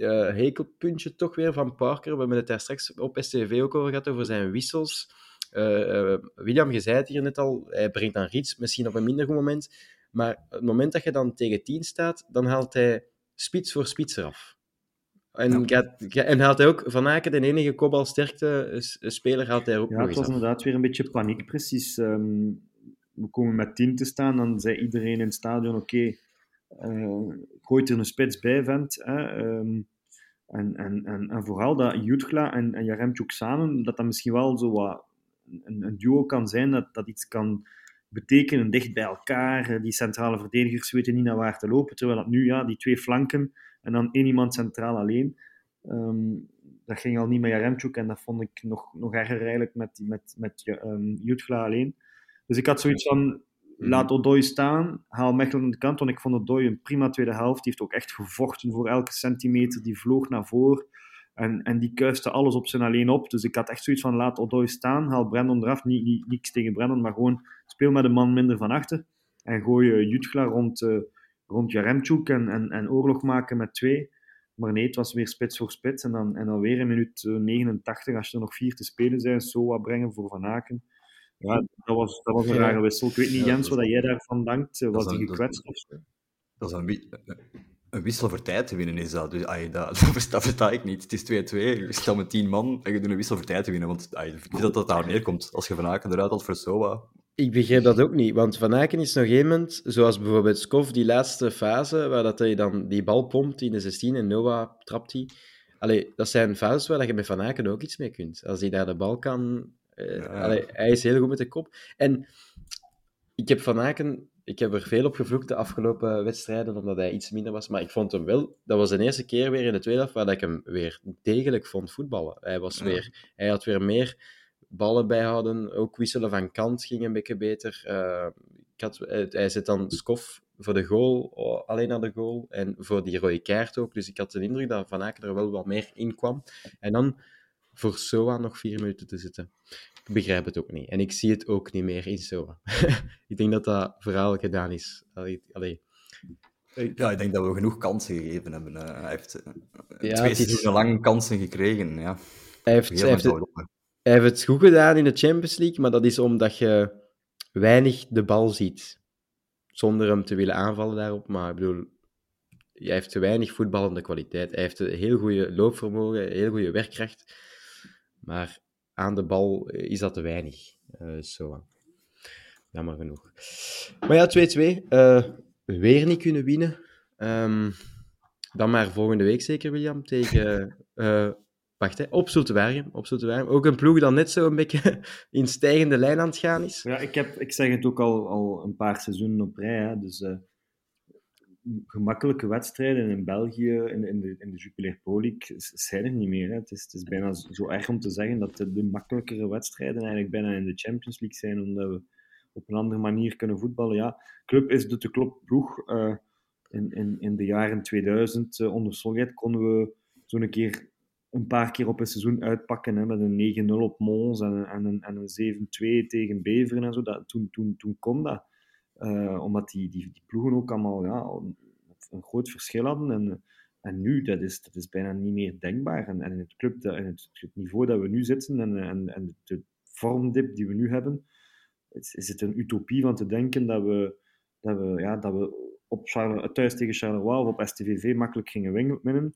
uh, hekelpuntje toch weer van Parker. We hebben het daar straks op STV ook over gehad, over zijn wissels. Uh, uh, William, je zei het hier net al, hij brengt dan Riets misschien op een minder goed moment. Maar het moment dat je dan tegen 10 staat, dan haalt hij spits voor spits eraf. En, ja. gaat, en haalt hij ook Van Aken, de enige kopbalsterkte speler, haalt hij ook Ja, het was inderdaad weer een beetje paniek, precies. Um, we komen met 10 te staan, dan zei iedereen in het stadion, oké, okay, uh, gooit er een spits bij, vent. Hè, um, en, en, en, en, vooral dat Jutgla en, en Jaremchuk samen, dat dat misschien wel zo wat een, een, duo kan zijn, dat dat iets kan betekenen, dicht bij elkaar. Die centrale verdedigers weten niet naar waar te lopen, terwijl dat nu, ja, die twee flanken en dan één iemand centraal alleen. Um, dat ging al niet met Jaremchuk en dat vond ik nog, nog erger eigenlijk met, met, met um, Jutgla alleen. Dus ik had zoiets van, laat Odoi staan, haal Mechelen aan de kant, want ik vond Odoi een prima tweede helft. Die heeft ook echt gevochten voor elke centimeter, die vloog naar voren. En, en die kuiste alles op zijn alleen op. Dus ik had echt zoiets van, laat Odoi staan, haal Brandon eraf. Niet, niks tegen Brandon, maar gewoon speel met een man minder van achter. En gooi uh, Jutgla rond, uh, rond Jaremchuk en, en, en oorlog maken met twee. Maar nee, het was weer spits voor spits. En dan, en dan weer in minuut 89, als er nog vier te spelen zijn, wat brengen voor Van Aken. Ja, dat was, dat was een rare wissel. Ik weet niet, Jens, wat jij daarvan denkt. Was hij gekwetst of zo? Dat is een, een wissel voor tijd te winnen, is dat. Dus, ay, dat, dat, versta, versta ik niet. Het is 2-2, je staat met 10 man en je doet een wissel voor tijd te winnen. Want ay, dat dat daar neerkomt. Als je Van Aken eruit had voor Soa. Ik begrijp dat ook niet, want Van Aken is nog iemand, zoals bijvoorbeeld Skof, die laatste fase, waar dat hij dan die bal pompt in de 16 en Noah trapt die. Allee, dat zijn fases waar je met Van Aken ook iets mee kunt. Als hij daar de bal kan uh, allee, hij is heel goed met de kop. En ik heb Van Aken, ik heb er veel op gevloekt de afgelopen wedstrijden, omdat hij iets minder was. Maar ik vond hem wel, dat was de eerste keer weer in de tweede helft waar ik hem weer degelijk vond voetballen. Hij, was weer, hij had weer meer ballen bijhouden, ook wisselen van kant ging een beetje beter. Uh, ik had, hij zet dan Skof voor de goal, alleen naar de goal, en voor die rode kaart ook. Dus ik had de indruk dat Van Aken er wel wat meer in kwam. En dan voor Soa nog vier minuten te zitten. Ik begrijp het ook niet. En ik zie het ook niet meer in Soa. ik denk dat dat verhaal gedaan is. Allee, allee. Ja, ik denk dat we genoeg kansen gegeven hebben. Uh, hij heeft ja, twee seizoenen lang kansen gekregen. Ja. Hij, heeft, hij, heeft het, hij heeft het goed gedaan in de Champions League, maar dat is omdat je weinig de bal ziet. Zonder hem te willen aanvallen daarop. Maar ik bedoel, hij heeft te weinig voetballende kwaliteit. Hij heeft een heel goede loopvermogen, heel goede werkkracht. Maar aan de bal is dat te weinig. Uh, zo. Jammer genoeg. Maar ja, 2-2. Uh, weer niet kunnen winnen. Um, dan maar volgende week zeker, William, tegen... Wacht, hè, op Zoetewaargem. Op. Ook een ploeg dat net zo een beetje in stijgende lijn aan het gaan is. Ja, ik, heb, ik zeg het ook al, al een paar seizoenen op rij. Hè, dus gemakkelijke wedstrijden in België, in, in de, in de Jupiler Pro zijn er niet meer. Hè. Het, is, het is bijna zo erg om te zeggen dat de, makkelijkere wedstrijden eigenlijk bijna in de Champions League zijn, omdat we op een andere manier kunnen voetballen. Ja, club is de te klop. Uh, in, in, in de jaren 2000 uh, onder Solget konden we zo'n keer een paar keer op een seizoen uitpakken hè, met een 9-0 op Mons en, en een, en een 7-2 tegen Beveren en zo. Dat, toen, toen, toen kon dat. Uh, omdat die, die, die ploegen ook allemaal ja, een groot verschil hadden. En, en nu, dat is, dat is bijna niet meer denkbaar. En, en in het, club, in het, het niveau dat we nu zitten en, en, en de vormdip die we nu hebben, is, is het een utopie van te denken dat we, dat we, ja, dat we op Charles, thuis tegen Charleroi of op STVV makkelijk gingen winnen.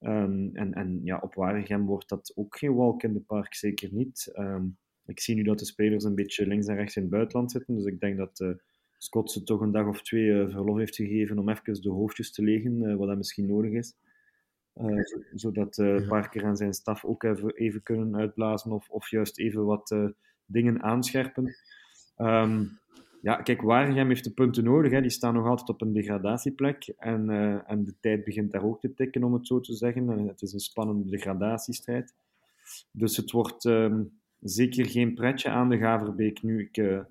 Um, en en ja, op Waregem wordt dat ook geen walk in the park, zeker niet. Um, ik zie nu dat de spelers een beetje links en rechts in het buitenland zitten, dus ik denk dat... Uh, Scott ze toch een dag of twee uh, verlof heeft gegeven om even de hoofdjes te legen, uh, wat dat misschien nodig is. Uh, zodat uh, Parker en zijn staf ook even, even kunnen uitblazen of, of juist even wat dingen aanscherpen. Um, ja, kijk, Waregem heeft de punten nodig. Hè. Die staan nog altijd op een degradatieplek. En, en de tijd begint daar ook te tikken, om het zo te zeggen. het is een spannende degradatiestrijd. Dus het wordt um, zeker geen pretje aan de Gaverbeek nu. Ik,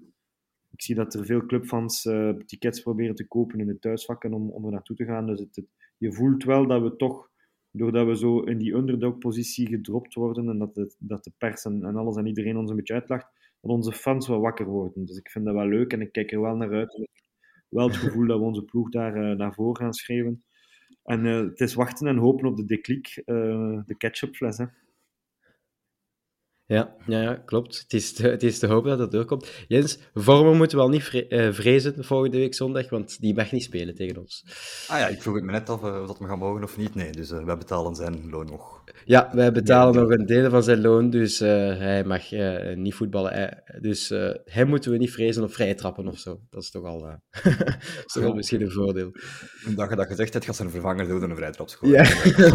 ik zie dat er veel clubfans uh, tickets proberen te kopen in de thuisvakken om, om er naartoe te gaan. Dus het, het, je voelt wel dat we toch, doordat we zo in die underdog-positie gedropt worden en dat, het, dat de pers en, alles en iedereen ons een beetje uitlacht, dat onze fans wel wakker worden. Dus ik vind dat wel leuk en ik kijk er wel naar uit. Wel het gevoel dat we onze ploeg daar uh, naar voren gaan schrijven. En uh, het is wachten en hopen op de deklik, de ketchupfles. Hè. Ja, ja, ja, klopt. Het is, te, het is te hopen dat het doorkomt. Jens, Vormer moeten we al niet vre uh, vrezen volgende week zondag, want die mag niet spelen tegen ons. Ah ja, ik vroeg het me net af uh, of dat we gaan mogen of niet. Nee, dus uh, wij betalen zijn loon nog. Ja, wij betalen nog een deel van zijn loon, dus hij mag niet voetballen. dus hem moeten we niet vrezen of vrij trappen of zo. Dat is toch al, is toch al misschien een voordeel. Dat je dat gezegd hebt, gaat zijn vervanger doen een vrijtrap Ja,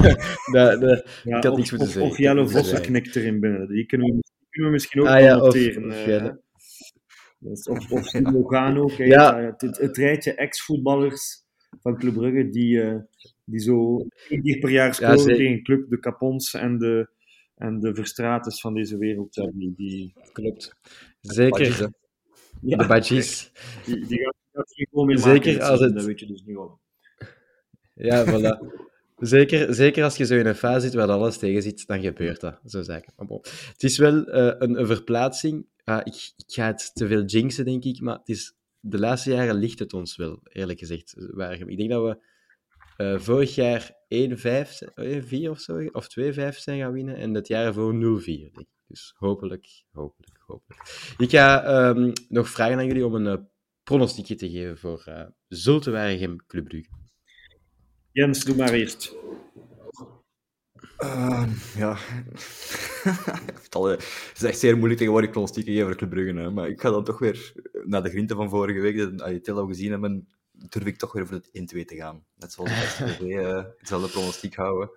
dat, dat, ja, ik had niks moeten zeggen. Of Jelle Vossen knikt erin binnen. Die kunnen we, kunnen we misschien ook ah, ja, noteren. Of, uh, dus of, of Logano, kijk, ja. het, het, het, rijtje ex-voetballers van Club Brugge die, uh, die zo één keer per jaar scoren ja, tegen Club de Capons en de, en de Verstrates van deze wereld. Ja, die, die... Klopt. Zeker. de badges. Die, die gaat, goal meer Zeker maken, als het- Dat weet je dus nu al. Ja, voilà. Zeker, zeker als je zo in een fase zit waar alles tegen zit, dan gebeurt dat. Zo zaken. Maar. Het is wel eh, een, verplaatsing. Ik, ik ga het te veel jinxen, denk ik, maar het is, de laatste jaren ligt het ons wel, eerlijk gezegd. Waregem. Ik denk dat we eh, vorig jaar 1-5, 1-4 of zo, of 2-5 zijn gaan winnen, en het jaar ervoor 0-4, denk ik. Dus hopelijk, hopelijk, hopelijk. Ik ga ehm, nog vragen aan jullie om een eh, pronostiekje te geven voor eh Zulte Waregem Club Brugge. Jens, doe maar eerst. Ehm, ja. het eh, het is echt zeer moeilijk tegenwoordig pronostieken geven voor Club Brugge. Hè. Maar ik ga dan toch weer, eh, na de grinten van vorige week, dat al gezien hebben, durf ik toch weer voor het 1-2 te gaan. Net zoals de STV eh hetzelfde pronostiek houden.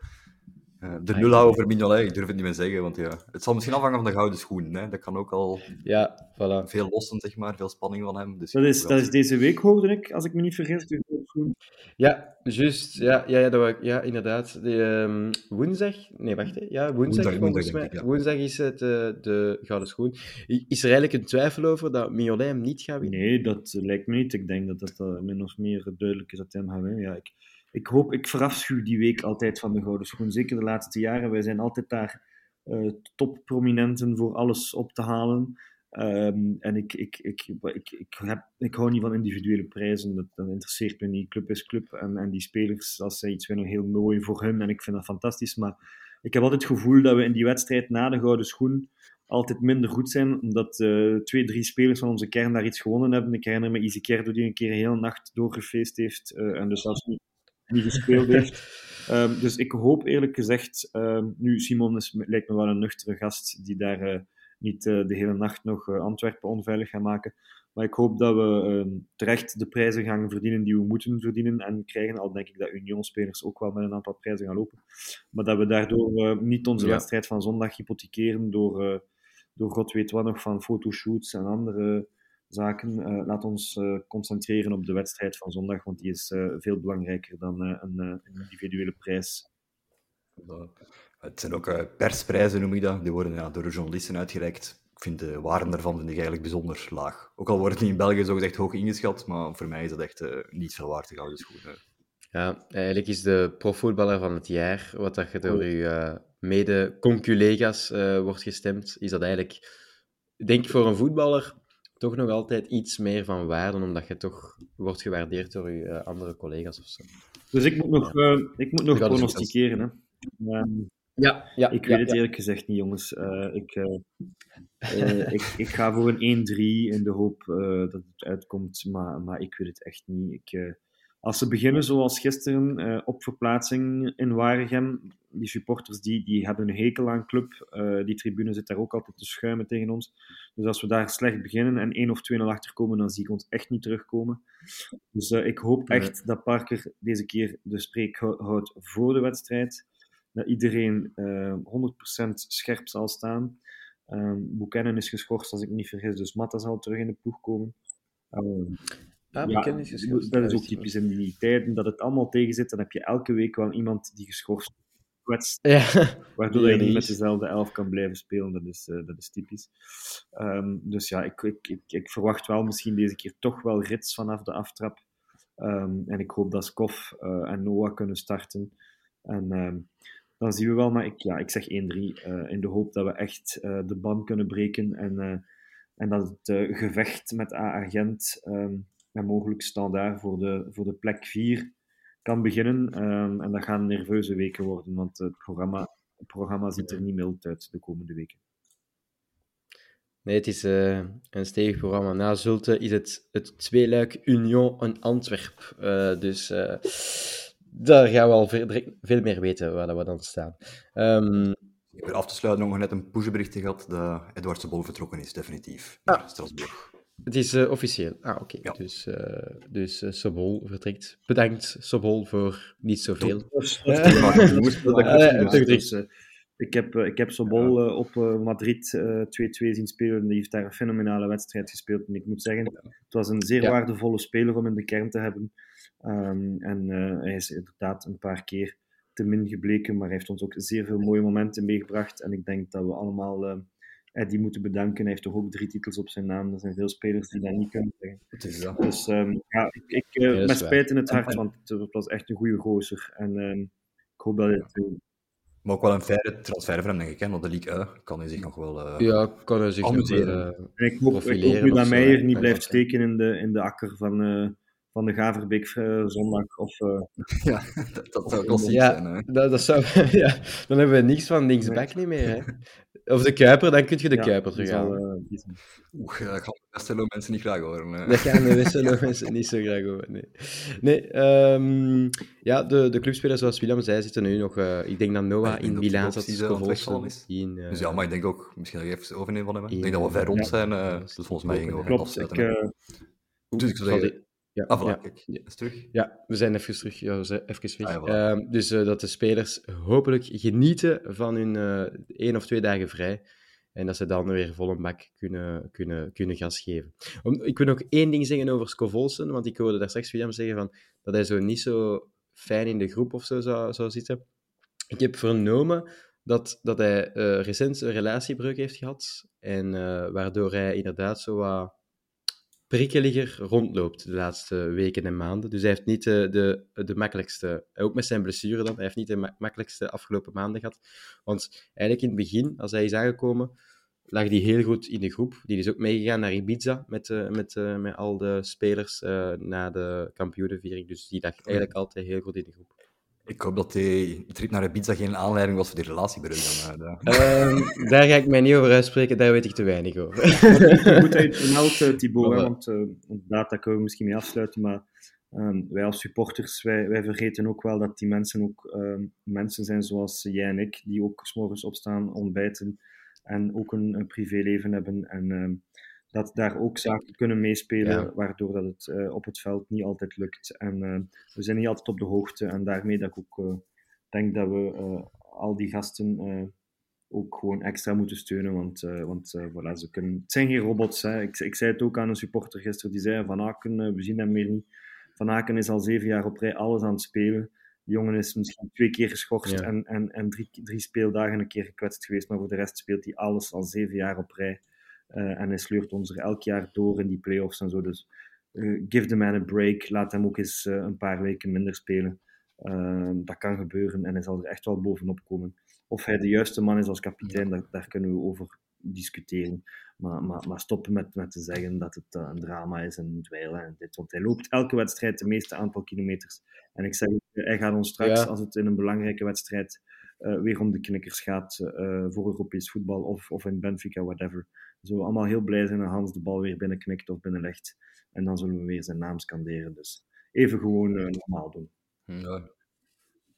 Eh, de nul houden voor Mignolet, ik durf het niet meer zeggen, want ja, het zal misschien afhangen van de gouden schoen. Hè. Dat kan ook al Ja, voilà. veel lossen, zeg maar, veel spanning van hem. Dus Dat is, dat is deze week, hoorde ik, als ik me niet vergis. Dus dat is goed. Ja, juist. Ja, ja, ja, dat wou ik- ja inderdaad. De, ehm, woensdag? Nee, wacht. Hè. Ja, woensdag, Woensdag, volgens woensdag, mij. denk ik, ja. Woensdag is het eh, de Gouden Schoen. Is er eigenlijk een twijfel over dat Mignolet hem niet gaat winnen? Nee, dat lijkt me niet. Ik denk dat dat eh, min of meer duidelijk is dat hij hem gaat winnen. Ja, ik, ik hoop, ik verafschuw die week altijd van de Gouden Schoen. Zeker de laatste jaren. Wij zijn altijd daar eh topprominenten voor alles op te halen. Ehm, en ik, ik, ik, ik, ik, heb, ik hou niet van individuele prijzen. Dat, dat interesseert me niet. Club is club. En, en die spelers, als zij iets winnen, heel mooi voor hun. En ik vind dat fantastisch. Maar ik heb altijd het gevoel dat we in die wedstrijd na de Gouden Schoen altijd minder goed zijn, omdat eh, twee, drie spelers van onze kern daar iets gewonnen hebben. Ik herinner me Izquierdo die een keer een hele nacht doorgefeest heeft eh, en dus niet, niet gespeeld heeft. Ehm, dus ik hoop eerlijk gezegd, ehm, nu Simon is, lijkt me wel een nuchtere gast die daar eh, niet eh, de hele nacht nog eh, Antwerpen onveilig gaat maken. Maar ik hoop dat we ehm, terecht de prijzen gaan verdienen die we moeten verdienen en krijgen. Al denk ik dat Union-spelers ook wel met een aantal prijzen gaan lopen. Maar dat we daardoor niet onze Ja. wedstrijd van zondag hypothekeren door, door god weet wat nog van fotoshoots en andere zaken. Eh, laat ons eh, concentreren op de wedstrijd van zondag, want die is eh, veel belangrijker dan een, individuele prijs. Dat- Het zijn ook persprijzen, noem ik dat. Die worden ja, door de journalisten uitgereikt. Ik vind de waarde daarvan vind ik eigenlijk bijzonder laag. Ook al wordt het niet in België zogezegd hoog ingeschat, maar voor mij is dat echt niet veel waard, schoen. hè. Ja, eigenlijk is de profvoetballer van het jaar, wat dat je door je eh, mede-conculega's eh, wordt gestemd, is dat eigenlijk, ik denk voor een voetballer, toch nog altijd iets meer van waarde, omdat je toch wordt gewaardeerd door je eh, andere collega's of zo. Dus ik moet nog, eh, ik moet nog Ja, is pronosticeren. Hè. Ehm, Ja, ja. ik weet het eerlijk gezegd niet, jongens. Eh, ik, ik, ik ga voor een 1-3 in de hoop dat het uitkomt, maar, maar ik weet het echt niet. Ik, als ze beginnen zoals gisteren eh, op verplaatsing in Waregem, die supporters die, die hebben een hekel aan club. Eh, die tribune zit daar ook altijd te schuimen tegen ons. Dus als we daar slecht beginnen en 1 of 2-0 achterkomen, dan zie ik ons echt niet terugkomen. Dus eh, ik hoop Nee. echt dat Parker deze keer de spreek hou- houdt voor de wedstrijd. Dat iedereen eh 100% scherp zal staan. Buchanan is geschorst, als ik me niet vergis, dus Matta zal terug in de ploeg komen. Ehm, Ah, ja, dat is ook typisch in die tijden, dat het allemaal tegen zit. Dan heb je elke week wel iemand die geschorst kwetst. Ja, waardoor je niet met dezelfde elf kan blijven spelen. Dat is, eh, dat is typisch. Ehm, dus ja, ik, ik, ik, ik verwacht wel misschien deze keer toch wel rits vanaf de aftrap. Ehm, en ik hoop dat Skof eh, en Noah kunnen starten. En ehm, dan zien we wel, maar ik, ja, ik zeg 1-3 eh, in de hoop dat we echt eh, de ban kunnen breken en, eh, en dat het gevecht met A-agent ehm, en mogelijk standaard voor de, voor de plek 4 kan beginnen. Ehm, en dat gaan nerveuze weken worden, want het programma, het programma ziet er niet mild uit de komende weken. Nee, het is eh, een stevig programma. Na Zulte is het het tweeluik Union en Antwerp. Eh, dus eh, daar gaan we al veel, meer weten waar we dan staan. Ehm, Ik heb er af te sluiten nog net een pushbericht gehad dat Edward Sebol vertrokken is, definitief. Ah. Naar Strasbourg. Het is eh, officieel. Ah, oké. Ja. Dus, eh dus eh, Sobol vertrekt. Bedankt, Sobol, voor niet zoveel. Ik heb, ik heb Sobol op Madrid eh, 2-2 zien spelen. Die heeft daar een fenomenale wedstrijd gespeeld. En ik moet zeggen, het was een zeer Ja. waardevolle speler om in de kern te hebben. Ehm, en eh, hij is inderdaad een paar keer te min gebleken, maar hij heeft ons ook zeer veel mooie momenten meegebracht. En ik denk dat we allemaal Eddie moeten bedanken. Hij heeft toch ook drie titels op zijn naam. Er zijn veel spelers die dat niet kunnen zeggen. Het is dat. Dus ehm, ja, ik, ik, is met spijt in het hart, want het was echt een goede gozer. En ehm, ik hoop dat het... Maar ook wel een faire transfer voor hem, denk ik. Hè? Want de League U kan hij zich nog wel... eh, Ja, kan hij zich nog wel, eh, En ik hoop, ik hoop nu dat Meijer niet blijft steken in de, in de akker van, eh, van de Gaverbeek eh, zondag. Of, eh, ja, dat, dat zou klassiek Ja. zijn. Hè? dat, dat zou, ja, dan hebben we niks van linksback niet meer. Hè. Of de Kuiper, dan kun je de ja, Kuiper terughalen. zal, eh, Oeh, dat gaan de beste mensen niet graag horen. hè. Dat gaan de Wisselo mensen niet zo graag over. Nee, nee ehm, ja, de, de clubspelers zoals Willem zei, zitten nu nog. eh, ik denk dat Noah in Milaan zat, Scovolsen in, eh, Dus ja, maar ik denk ook, misschien nog even overnemen van hem. Ik denk dat we ver rond zijn. eh, dus volgens mij we het Klopt, ik, eh, Dus ik zou zeggen, ja, ah, voilà, ja. terug. Ja, we zijn even terug. Ja, we zijn even weg. Ah, ja, voilà. Ehm, dus eh, dat de spelers hopelijk genieten van hun eh één of twee dagen vrij. En dat ze dan weer vol een bak kunnen, kunnen, kunnen gas geven. Om, ik wil nog één ding zeggen over Scovolsen, want ik hoorde daar straks William zeggen van, dat hij zo niet zo fijn in de groep of zo zou, zou zitten. Ik heb vernomen dat, dat hij eh, recent een relatiebreuk heeft gehad. En waardoor hij inderdaad zo wat prikkeliger rondloopt de laatste weken en maanden. Dus hij heeft niet de, de, de makkelijkste, ook met zijn blessure dan, hij heeft niet de ma- makkelijkste afgelopen maanden gehad. Want eigenlijk in het begin, als hij is aangekomen, lag hij heel goed in de groep. Die is ook meegegaan naar Ibiza met, eh, met, eh, met al de spelers eh, na de kampioenenviering. Dus die lag eigenlijk altijd heel goed in de groep. Ik hoop dat die trip naar Ibiza geen aanleiding was voor die relatiebreuk. Dan, eh, Ehm, daar ga ik mij niet over uitspreken, daar weet ik te weinig over. goed uit vermeld, eh, Thibaut, hè, Maar, want eh, inderdaad, daar kunnen we misschien mee afsluiten, maar ehm, wij als supporters, wij, wij vergeten ook wel dat die mensen ook ehm, mensen zijn zoals jij en ik, die ook 's morgens opstaan, ontbijten en ook een, een privéleven hebben en ehm, dat daar ook zaken kunnen meespelen, Ja. waardoor dat het eh, op het veld niet altijd lukt. En eh, we zijn niet altijd op de hoogte en daarmee dat ik ook eh, denk dat we al die gasten ook gewoon extra moeten steunen, want, want voilà, ze kunnen... het zijn geen robots. Hè. Ik, ik zei het ook aan een supporter gisteren, die zei Van Aken, we zien hem meer niet. Van Aken is al zeven jaar op rij alles aan het spelen. Die jongen is misschien twee keer geschorst Ja. en, en, en drie, drie speeldagen een keer gekwetst geweest, maar voor de rest speelt hij alles al zeven jaar op rij. Eh, en hij sleurt ons er elk jaar door in die play-offs en zo. Dus eh, give the man a break. Laat hem ook eens eh, een paar weken minder spelen. Eh, dat kan gebeuren en hij zal er echt wel bovenop komen. Of hij de juiste man is als kapitein, daar, daar kunnen we over discussiëren. Maar, maar, maar stoppen met, met te zeggen dat het een drama is en dweilen en dit. Want hij loopt elke wedstrijd de meeste aantal kilometers. En ik zeg, hij gaat ons straks, Ja. als het in een belangrijke wedstrijd weer om de knikkers gaat voor Europees voetbal of, of in Benfica, whatever. Zullen we allemaal heel blij zijn dat Hans de bal weer binnenknikt of binnenlegt. En dan zullen we weer zijn naam scanderen. Dus even gewoon eh, normaal doen. Ja.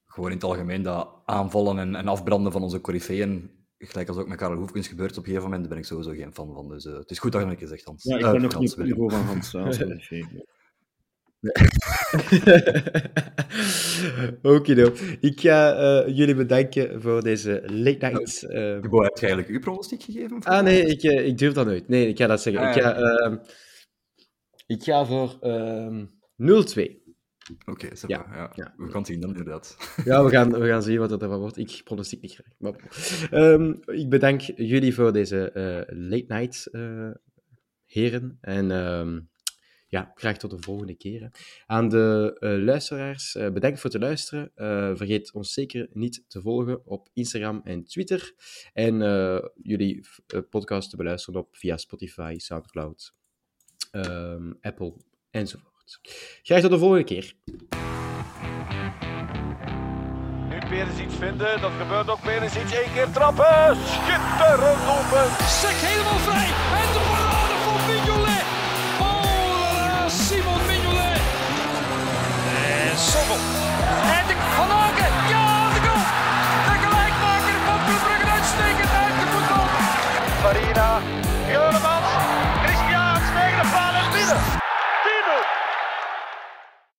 Gewoon in het algemeen dat aanvallen en, en afbranden van onze coryfeeën, gelijk als ook met Karel Hoefkens gebeurt op een gegeven moment, daar ben ik sowieso geen fan van. Dus eh, het is goed dat je het zegt, Hans. Ja, ik Eh, ben nog Frans, niet van Hans. geven. Okido. Ik ga eh, jullie bedanken voor deze late night. eh, Thibaut, heb eigenlijk uw pronostiek gegeven? Ah nee, ik, eh, ik durf dat nooit. Nee, ik ga dat zeggen. Ah, ik, ga, ehm, ik ga voor ehm 0-2. Oké, okay, Ja, ja, ja. we gaan zien dan inderdaad. Ja, we gaan, we gaan zien wat er ervan wordt. Ik pronostiek niet graag. Maar, ehm, ik bedank jullie voor deze late night, heren. En ehm, ja, graag tot de volgende keer. hè. Aan de eh, luisteraars, eh, bedankt voor het luisteren. Eh, vergeet ons zeker niet te volgen op Instagram en Twitter. En eh, jullie podcast te beluisteren op via Spotify, Soundcloud, ehm, Apple enzovoort. Graag tot de volgende keer. Nu iets vinden, dat gebeurt ook. Perez iets één keer trappen. Schitterend open. Sek helemaal vrij. En de parade van Mignolet. En Sommel. En de Van Aken. Ja, de goal. De gelijkmaker van Club Brugge uitstekend uit de voetbal. Farina.